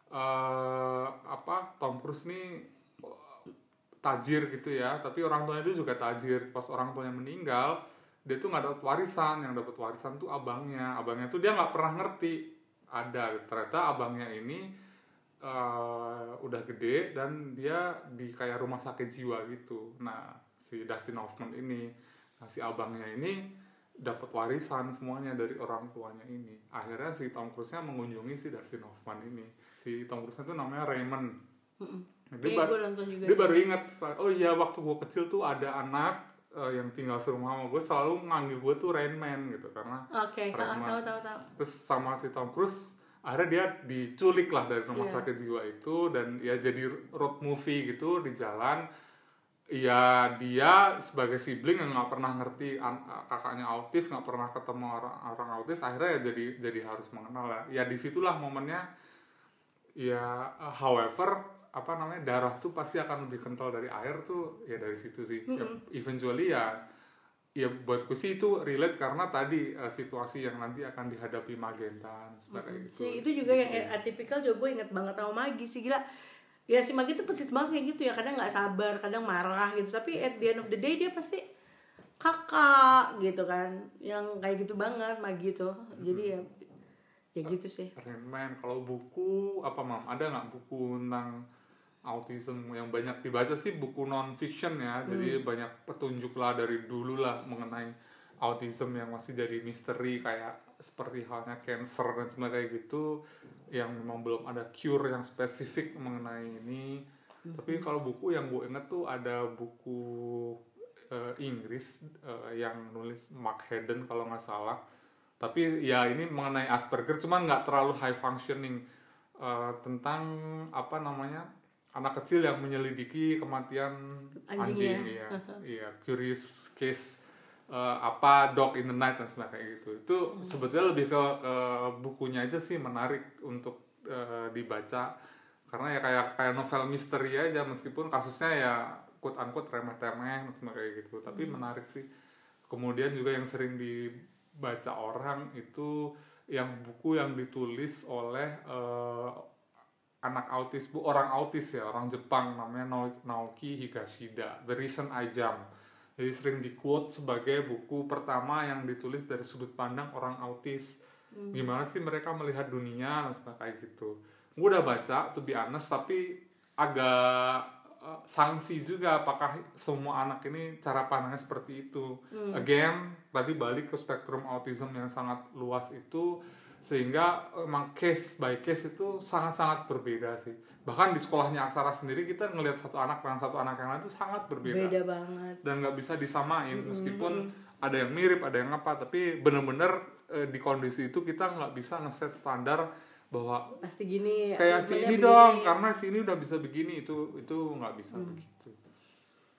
eh apa Tom Cruise nih tajir gitu ya tapi orang tuanya itu juga tajir. Pas orang tuanya meninggal dia tuh nggak dapat warisan. Yang dapat warisan tuh abangnya. Abangnya tuh dia nggak pernah ngerti. Ada ternyata abangnya ini eh, udah gede dan dia di kayak rumah sakit jiwa gitu. Nah si Dustin Hoffman ini nah, si abangnya ini dapat warisan semuanya dari orang tuanya ini akhirnya si Tom Cruise-nya mengunjungi si Dustin Hoffman ini si Tom Cruise itu namanya Raymond Mm-mm. dia, Kayaknya ba- gue nonton juga dia sih. baru ingat oh iya waktu gue kecil tuh ada anak eh, yang tinggal serumah sama gue selalu manggil gue tuh Rain Man gitu karena banget. tahu tahu tahu. terus sama si Tom Cruise akhirnya dia diculik lah dari rumah Iya. sakit jiwa itu dan ya jadi road movie gitu di jalan ya dia sebagai sibling yang nggak pernah ngerti an- kakaknya autis nggak pernah ketemu orang orang autis akhirnya ya jadi jadi harus mengenal lah. Ya di situlah momennya. Ya uh, however apa namanya darah tuh pasti akan lebih kental dari air tuh ya dari situ sih. Ya, eventually ya ya buatku sih itu relate karena tadi uh, situasi yang nanti akan dihadapi Magenta dan sebagainya gitu Si itu juga yang atypical juga gue inget banget sama Magi sih gila. Ya si Magi tuh persis banget kayak gitu ya. Kadang nggak sabar, kadang marah gitu. Tapi at the end of the day dia pasti kakak gitu kan. Yang kayak gitu banget Magi tuh. Jadi ya ya gitu sih. Man kalau buku apa mam ada nggak buku tentang autism yang banyak dibaca sih buku non fiction ya jadi banyak petunjuk lah dari dulu lah mengenai autism yang masih jadi misteri kayak seperti halnya cancer dan sebagainya gitu yang memang belum ada cure yang spesifik mengenai ini. Tapi kalau buku yang gue inget tuh ada buku eh, Inggris eh, yang nulis Mark Haddon kalau nggak salah. Tapi ya ini mengenai Asperger cuman nggak terlalu high functioning Eh, tentang apa namanya anak kecil yang menyelidiki kematian Anjingnya. anjing iya. Iya curious case eh, apa dog in the night dan sebagainya gitu. Itu sebetulnya lebih ke, ke bukunya aja sih menarik untuk eh, dibaca. Karena ya kayak kayak novel misteri aja meskipun kasusnya ya quote unquote remeh-temeh dan sebagainya gitu. Tapi menarik sih. Kemudian juga yang sering dibaca orang itu yang buku yang ditulis oleh eh, anak autis bu orang autis ya orang Jepang namanya Nao- Naoki Higashida The Reason I Jump jadi sering di quote sebagai buku pertama yang ditulis dari sudut pandang orang autis. Gimana sih mereka melihat dunia dan sebagainya gitu. Gue udah baca to be honest tapi agak eh, sanksi juga apakah semua anak ini cara pandangnya seperti itu. Again tadi balik ke spektrum autism yang sangat luas itu sehingga emang case by case itu sangat-sangat berbeda sih bahkan di sekolahnya Aksara sendiri kita ngelihat satu anak dengan satu anak yang lain itu sangat berbeda Beda banget. dan nggak bisa disamain meskipun ada yang mirip ada yang apa tapi bener-bener eh, di kondisi itu kita nggak bisa ngeset standar bahwa Pasti gini. kayak si ini begini. dong karena si ini udah bisa begini itu itu nggak bisa begitu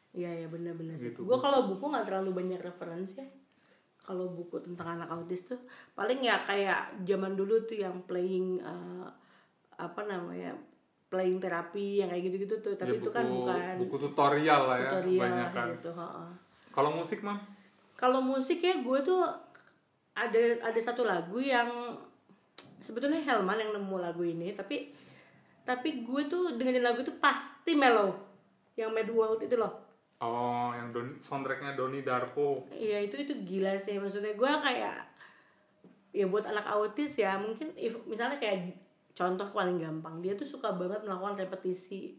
Iya ya benar-benar sih. Gitu, Gue kalau buku nggak terlalu banyak referensi ya. Kalau buku tentang anak autis tuh paling ya kayak zaman dulu tuh yang playing eh, apa namanya playing terapi yang kayak gitu-gitu tuh. Tapi Ya, itu kan buku- bukan buku tutorial lah ya tutorial kebanyakan. gitu. kalau musik mah Kalau musik ya gue tuh ada ada satu lagu yang sebetulnya Helman yang nemu lagu ini tapi tapi gue tuh dengerin lagu itu pasti mellow. Yang Mad World itu loh. Oh yang Doni, soundtracknya Doni Darko. Iya itu itu gila sih maksudnya. Gue kayak ya buat anak autis ya mungkin if, misalnya kayak contoh paling gampang. Dia tuh suka banget melakukan repetisi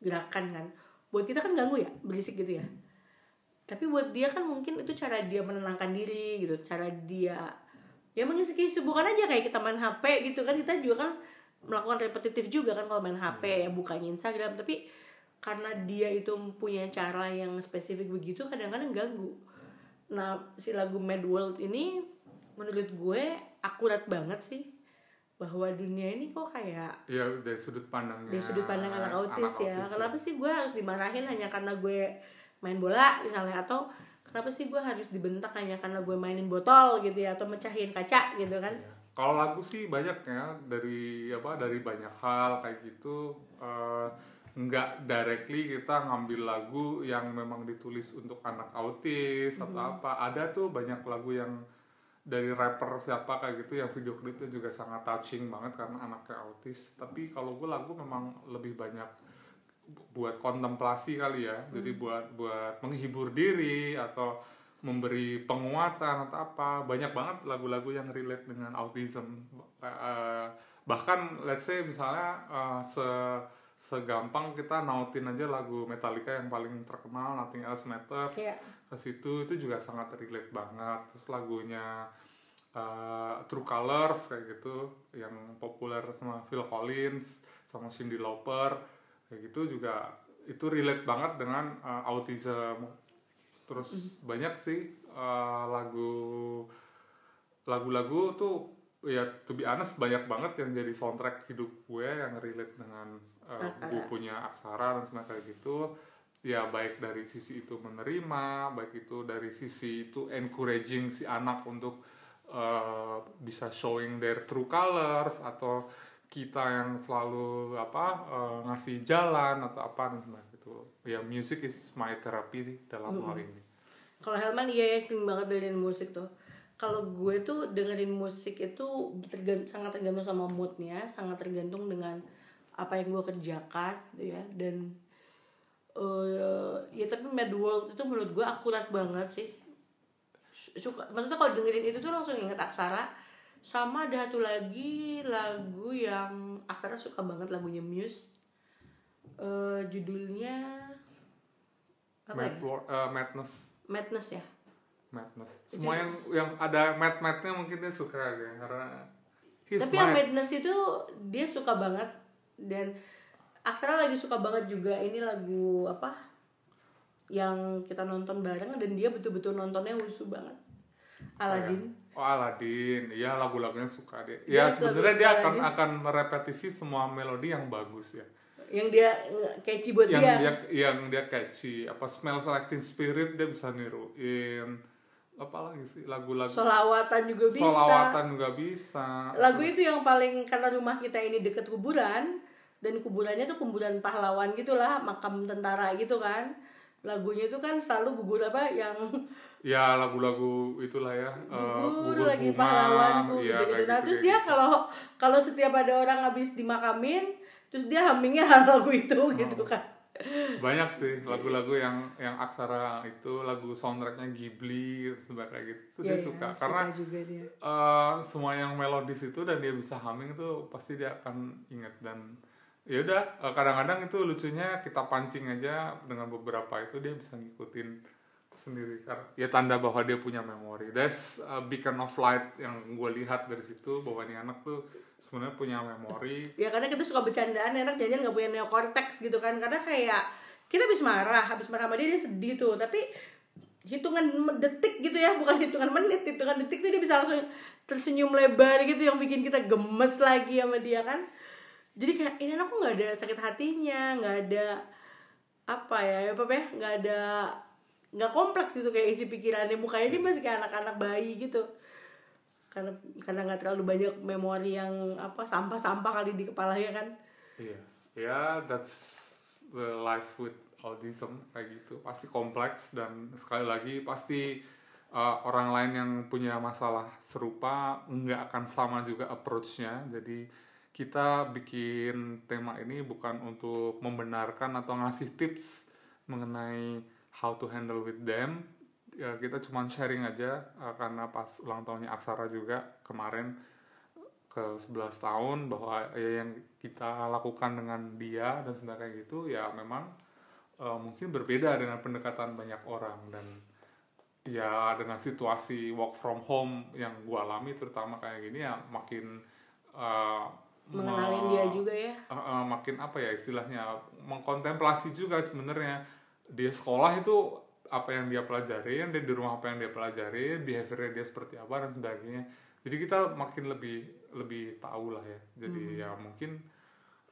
gerakan kan. Buat kita kan ganggu ya berisik gitu ya. Tapi buat dia kan mungkin itu cara dia menenangkan diri gitu cara dia ya mengisi kesibukan aja kayak kita main HP gitu kan kita juga kan melakukan repetitif juga kan kalau main HP ya bukanya Instagram. Tapi karena dia itu punya cara yang spesifik begitu kadang-kadang ganggu. Nah si lagu Mad World ini menurut gue akurat banget sih bahwa dunia ini kok kayak ya dari sudut pandangnya dari sudut pandang anak autis ya. autis kenapa sih gue harus dimarahin hanya karena gue main bola misalnya? Atau kenapa sih gue harus dibentak hanya karena gue mainin botol gitu ya? Atau mecahin kaca gitu kan? Ya. Kalau lagu sih banyak ya dari apa dari banyak hal kayak gitu nggak directly kita ngambil lagu yang memang ditulis untuk anak autis atau Mm-hmm. apa. Ada tuh banyak lagu yang dari rapper siapa kayak gitu yang video klipnya juga sangat touching banget karena anaknya autis. Tapi kalau gue lagu memang lebih banyak buat kontemplasi kali ya. Jadi buat buat menghibur diri atau memberi penguatan atau apa. Banyak banget lagu-lagu yang relate dengan autism. Eh, bahkan let's say misalnya eh, se segampang kita nautin aja lagu Metallica yang paling terkenal Nothing Else Matters. Iya. Ke situ itu juga sangat relate banget. Terus lagunya eh, True Colors kayak gitu yang populer sama Phil Collins sama Cyndi Lauper kayak gitu juga itu relate banget dengan eh, autism. Terus banyak sih eh, lagu lagu-lagu tuh ya to be honest banyak banget yang jadi soundtrack hidup gue yang relate dengan uh, gue punya aksara dan semacam kayak gitu ya baik dari sisi itu menerima baik itu dari sisi itu encouraging si anak untuk uh, bisa showing their true colors atau kita yang selalu apa uh, ngasih jalan atau apa dan semacam itu ya music is my therapy sih dalam hal ini Kalau Helman iya ya sering banget dengerin musik tuh. Kalau gue tuh dengerin musik itu tergan- sangat tergantung sama moodnya, sangat tergantung dengan apa yang gue kerjakan, gitu ya. Dan eh ya tapi Mad World itu menurut gue akurat banget sih. Suka, maksudnya kalau dengerin itu tuh langsung inget Aksara. Sama ada satu lagi lagu yang Aksara suka banget lagunya Muse. Eh judulnya apa Mad ya? Uh, madness Madness ya. madness semua yang yang ada mad madnya mungkin dia suka ya karena Tapi yang mad. Madness itu dia suka banget dan Aksara lagi suka banget juga ini lagu apa yang kita nonton bareng dan dia betul-betul nontonnya husu banget. Aladdin. Oh Aladin, iya lagu-lagunya suka dia. Iya, Ya sebenarnya dia akan akan merepetisi semua melodi yang bagus ya. Yang dia nge- catchy buat Yang dia. dia yang dia catchy, apa Smell Like Teen Spirit dia bisa niruin. Apa lagi sih lagu-lagu Solawatan juga bisa. solawatan juga bisa. Lagu itu yang paling karena rumah kita ini deket kuburan dan kuburannya tuh kuburan pahlawan gitulah, makam tentara gitu kan. Lagunya itu kan selalu gugur apa yang Ya lagu-lagu itulah ya. eh, gugur gugur lagi bunga, pahlawanku iya, gitu, kayak Nah gitu, terus dia gitu. kalau kalau setiap ada orang habis dimakamin, terus dia hummingnya lagu itu Oh. gitu kan. banyak sih lagu-lagu yang yang aksara itu lagu soundtracknya Ghibli kayak gitu itu dia Iya, suka iya, karena juga dia. eh, semua yang melodis itu dan dia bisa humming itu pasti dia akan inget dan ya udah eh, kadang-kadang itu lucunya kita pancing aja dengan beberapa itu dia bisa ngikutin sendiri. Ya tanda bahwa dia punya memori. That's a beacon of light yang gue lihat dari situ bahwa ini anak tuh sebenarnya punya memori. Ya karena kita suka bercandaan enak jajan nggak punya neokortex gitu kan. Karena kayak kita habis marah habis marah sama dia dia sedih tuh. Tapi hitungan detik gitu ya bukan hitungan menit hitungan detik tuh dia bisa langsung tersenyum lebar gitu yang bikin kita gemes lagi sama dia kan jadi kayak ini kok nggak ada sakit hatinya nggak ada apa ya apa ya nggak ada nggak kompleks itu kayak isi pikirannya mukanya aja masih kayak anak-anak bayi gitu karena karena nggak terlalu banyak memori yang apa sampah-sampah kali di kepalanya kan Iya, ya that's the life with autism kayak gitu. Pasti kompleks dan sekali lagi pasti uh, orang lain yang punya masalah serupa nggak akan sama juga approach-nya. Jadi kita bikin tema ini bukan untuk membenarkan atau ngasih tips mengenai how to handle with them. Ya, kita cuma sharing aja uh, karena pas ulang tahunnya Aksara juga kemarin ke 11 tahun bahwa ya yang kita lakukan dengan dia dan sebagainya gitu ya memang eh, mungkin berbeda dengan pendekatan banyak orang dan ya dengan situasi work from home yang gua alami terutama kayak gini ya makin eh, mengenalin me- dia juga ya. Eh, eh, makin apa ya istilahnya mengkontemplasi juga sebenarnya. Dia sekolah itu apa yang dia pelajari dia di rumah apa yang dia pelajari behaviornya dia seperti apa dan sebagainya. Jadi kita makin lebih lebih tahu lah ya. Jadi ya mungkin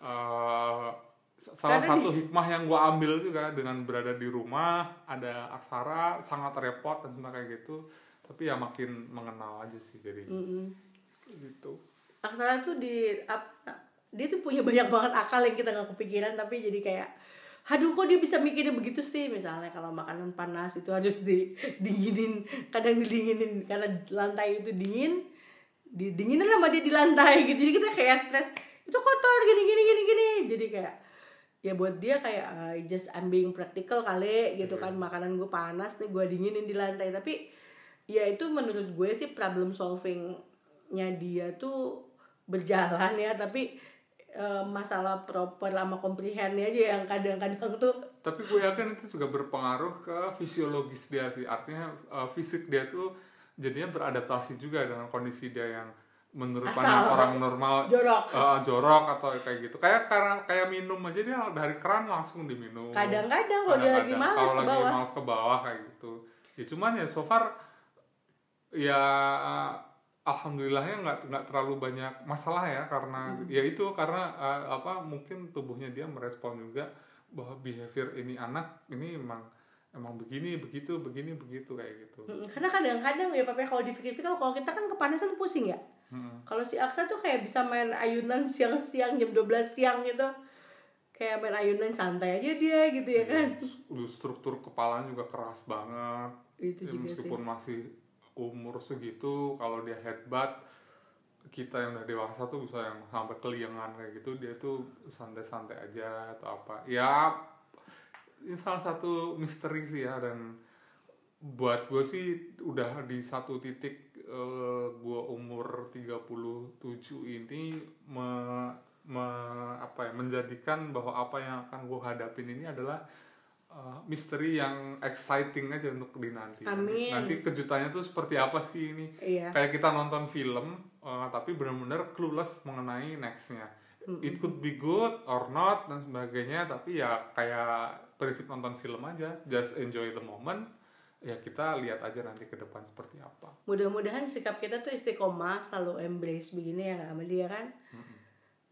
eh, salah Karena satu hikmah yang gua ambil juga dengan berada di rumah ada aksara sangat repot dan sebagainya kayak gitu. Tapi ya makin mengenal aja sih jadi Mm-mm. gitu Aksara tuh di ap- dia tuh punya banyak banget akal yang kita nggak kepikiran tapi jadi kayak aduh kok dia bisa mikirnya begitu sih? Misalnya kalau makanan panas itu harus di dinginin kadang didinginin karena lantai itu dingin didinginin sama dia di lantai gitu. Jadi kita kayak stres itu kotor gini gini gini gini. Jadi kayak ya buat dia kayak uh, just I'm being practical kali gitu kan. Makanan gue panas nih gue dinginin di lantai. Tapi ya itu menurut gue sih problem solvingnya dia tuh berjalan ya tapi eh, masalah proper sama komprehennya aja yang kadang-kadang tuh. Tapi gue yakin itu juga berpengaruh ke fisiologis dia sih. Artinya uh, fisik dia tuh jadinya beradaptasi juga dengan kondisi dia yang menurut pandang orang normal. jorok. Uh, jorok atau kayak gitu. Kayak karena kayak minum aja dia dari keran langsung diminum. Kadang-kadang kalau dia lagi malas kalau ke lagi bawah. males ke bawah kayak gitu. Ya cuman ya so far ya alhamdulillahnya nggak nggak terlalu banyak masalah ya karena Hmm. ya itu karena uh, apa mungkin tubuhnya dia merespon juga bahwa behavior ini anak ini emang emang begini begitu begini begitu kayak gitu. Mm, karena kadang-kadang ya papai kalau dipikir-pikir kalau kita kan kepanasan pusing ya? Mm-mm. kalau si Aksa tuh kayak bisa main ayunan siang-siang jam 12 siang gitu. Kayak main ayunan santai aja dia gitu ya kan. Terus struktur kepalanya juga keras banget. Itu Ya, juga sih. meskipun masih umur segitu kalau dia headbutt kita yang udah dewasa tuh bisa yang sampai keliengan kayak gitu dia tuh santai-santai aja atau apa. Ya ini salah satu misteri sih ya dan buat gue sih udah di satu titik eh, gue umur 37 ini me, me- apa ya menjadikan bahwa apa yang akan gue hadapin ini adalah uh, misteri yang exciting aja untuk dinanti. Amin. Nanti kejutannya tuh seperti apa sih ini? iya Kayak kita nonton film, uh, tapi benar-benar clueless mengenai nextnya. It could be good or not dan sebagainya, tapi ya kayak prinsip nonton film aja, just enjoy the moment. Ya kita lihat aja nanti ke depan seperti apa. mudah-mudahan sikap kita tuh istiqomah selalu embrace begini ya nggak sama dia kan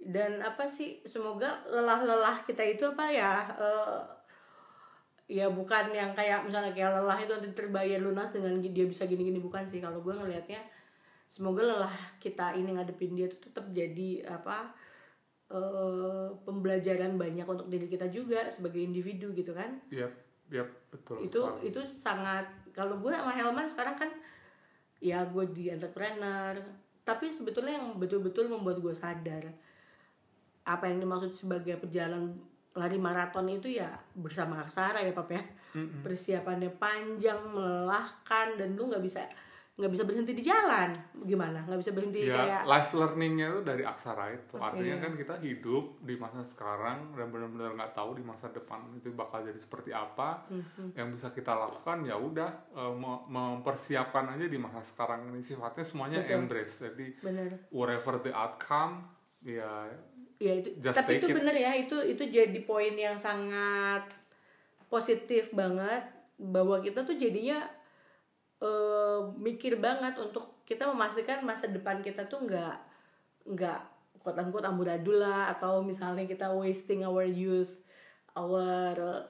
dan apa sih semoga lelah-lelah kita itu apa ya eh, ya bukan yang kayak misalnya kayak lelah itu nanti terbayar lunas dengan dia bisa gini-gini bukan sih kalau gue ngelihatnya semoga lelah kita ini ngadepin dia tuh tetap jadi apa eh, pembelajaran banyak untuk diri kita juga sebagai individu gitu kan Yap, yap, betul. itu sekali. itu sangat kalau gue sama Helman sekarang kan ya gue di entrepreneur tapi sebetulnya yang betul-betul membuat gue sadar apa yang dimaksud sebagai perjalanan lari maraton itu ya bersama aksara ya pap ya. Persiapannya panjang melelahkan dan lu nggak bisa nggak bisa berhenti di jalan. Gimana? Nggak bisa berhenti ya kayak life learningnya itu dari aksara itu. Artinya Iya. kan kita hidup di masa sekarang dan benar-benar nggak tahu di masa depan itu bakal jadi seperti apa. Mhm. yang bisa kita lakukan ya udah eh, me- mempersiapkan aja di masa sekarang ini. Sifatnya semuanya Betul. embrace. Jadi bener whatever the outcome ya ya itu Just tapi itu it. bener ya itu itu jadi poin yang sangat positif banget bahwa kita tuh jadinya eh, mikir banget untuk kita memastikan masa depan kita tuh nggak nggak quote unquote amburadul lah atau misalnya kita wasting our youth our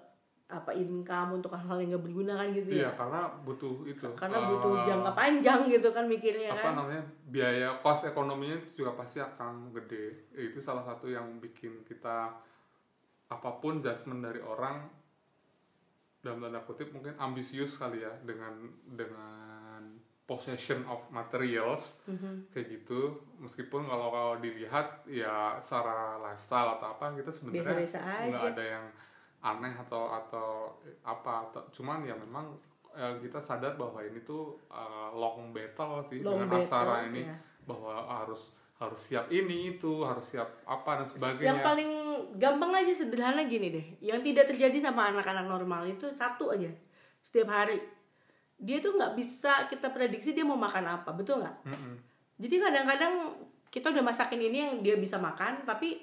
apa income untuk hal-hal yang gak berguna kan gitu iya ya karena butuh itu. Karena eh, butuh jangka panjang gitu kan mikirnya apa kan. namanya biaya cost ekonominya itu juga pasti akan gede. Itu salah satu yang bikin kita apa pun judgement dari orang dalam tanda kutip mungkin ambisius kali ya dengan dengan possession of materials Mhm. kayak gitu. Meskipun kalau kalau dilihat ya secara lifestyle atau apa kita sebenarnya nggak ada yang aneh atau atau apa atau cuman ya memang eh, kita sadar bahwa ini tuh eh, long battle sih Long dengan battle, aksara ini. iya. bahwa harus harus siap ini itu harus siap apa dan yang sebagainya. paling gampang aja sederhana gini deh. Yang tidak terjadi sama anak-anak normal itu satu aja. Setiap hari. Dia tuh nggak bisa kita prediksi dia mau makan apa betul nggak? Mm-mm. jadi kadang-kadang kita udah masakin ini yang dia bisa makan tapi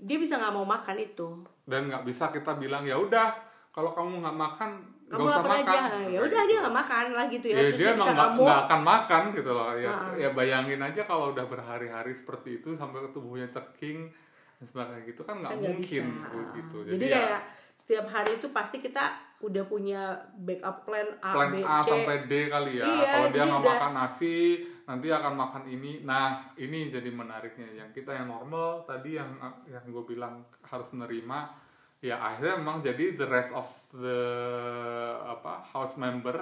dia bisa nggak mau makan itu. Dan nggak bisa kita bilang ya udah kalau kamu nggak makan nggak kamu usah lapar makan. Aja ya udah dia nggak makan lah gitu ya, ya Terus dia bisa emang nggak akan makan gitu loh. Ya Ah. ya bayangin aja kalau udah berhari-hari seperti itu sampai tubuhnya ceking dan sebagainya gitu kan nggak kan mungkin bisa. gitu. Jadi, ya kayak setiap hari itu pasti kita udah punya backup plan A plan B A C. sampai D kali ya. Iya, kalau dia jadi nggak makan nasi nanti akan makan ini. Nah ini jadi menariknya. Yang kita yang normal tadi yang yang gue bilang harus menerima ya akhirnya memang jadi the rest of the apa house member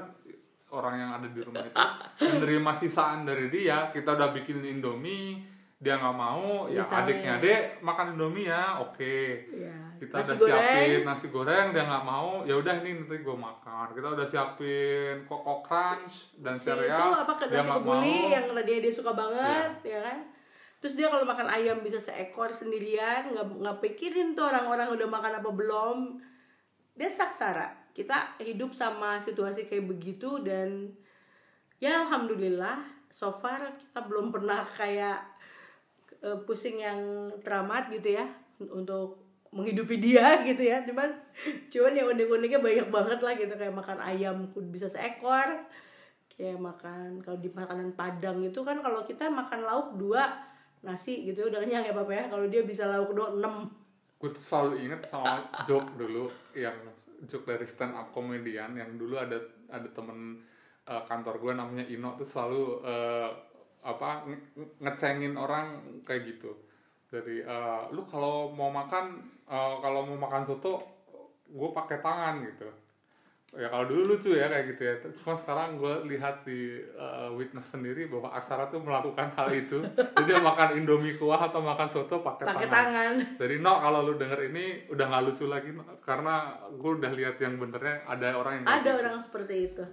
orang yang ada di rumah itu menerima sisaan dari dia. Kita udah bikin indomie dia nggak mau ya Misalnya. adiknya adek makan indomie ya oke. Ya, kita nasi udah goreng, siapin nasi goreng dia nggak mau ya udah ini nanti gue makan. Kita udah siapin koko crunch dan si sereal itu apa ke dia nggak mau. yang tadinya dia suka banget ya kan? Terus dia kalau makan ayam bisa seekor sendirian nggak nggak pikirin tuh orang-orang udah makan apa belum. Dan saksara. Kita hidup sama situasi kayak begitu dan ya alhamdulillah so far kita belum pernah kayak eh, pusing yang teramat gitu ya untuk menghidupi dia gitu ya. Cuman cuman yang unik-uniknya banyak banget lah gitu kayak makan ayam bisa seekor kayak makan kalau di makanan Padang itu kan kalau kita makan lauk dua nasi gitu udah kenyang ya papa ya. Kalau dia bisa lauk dua enam. Gue tuh selalu inget sama joke dulu yang joke dari stand up komedian yang dulu ada ada temen eh, kantor gue namanya Ino tuh selalu eh, apa nge- ngecengin orang kayak gitu. Dari eh, lu kalau mau makan eh, kalau mau makan soto gue pakai tangan gitu. Ya kalau dulu lucu ya kayak gitu ya. Cuma sekarang gue lihat di eh, witness sendiri bahwa Aksara tuh melakukan hal itu. Jadi dia makan indomie kuah atau makan soto pakai tangan. tangan. Dari no kalau lu denger ini udah nggak lucu lagi No. karena gue udah lihat yang benernya ada orang yang ada gitu. orang seperti itu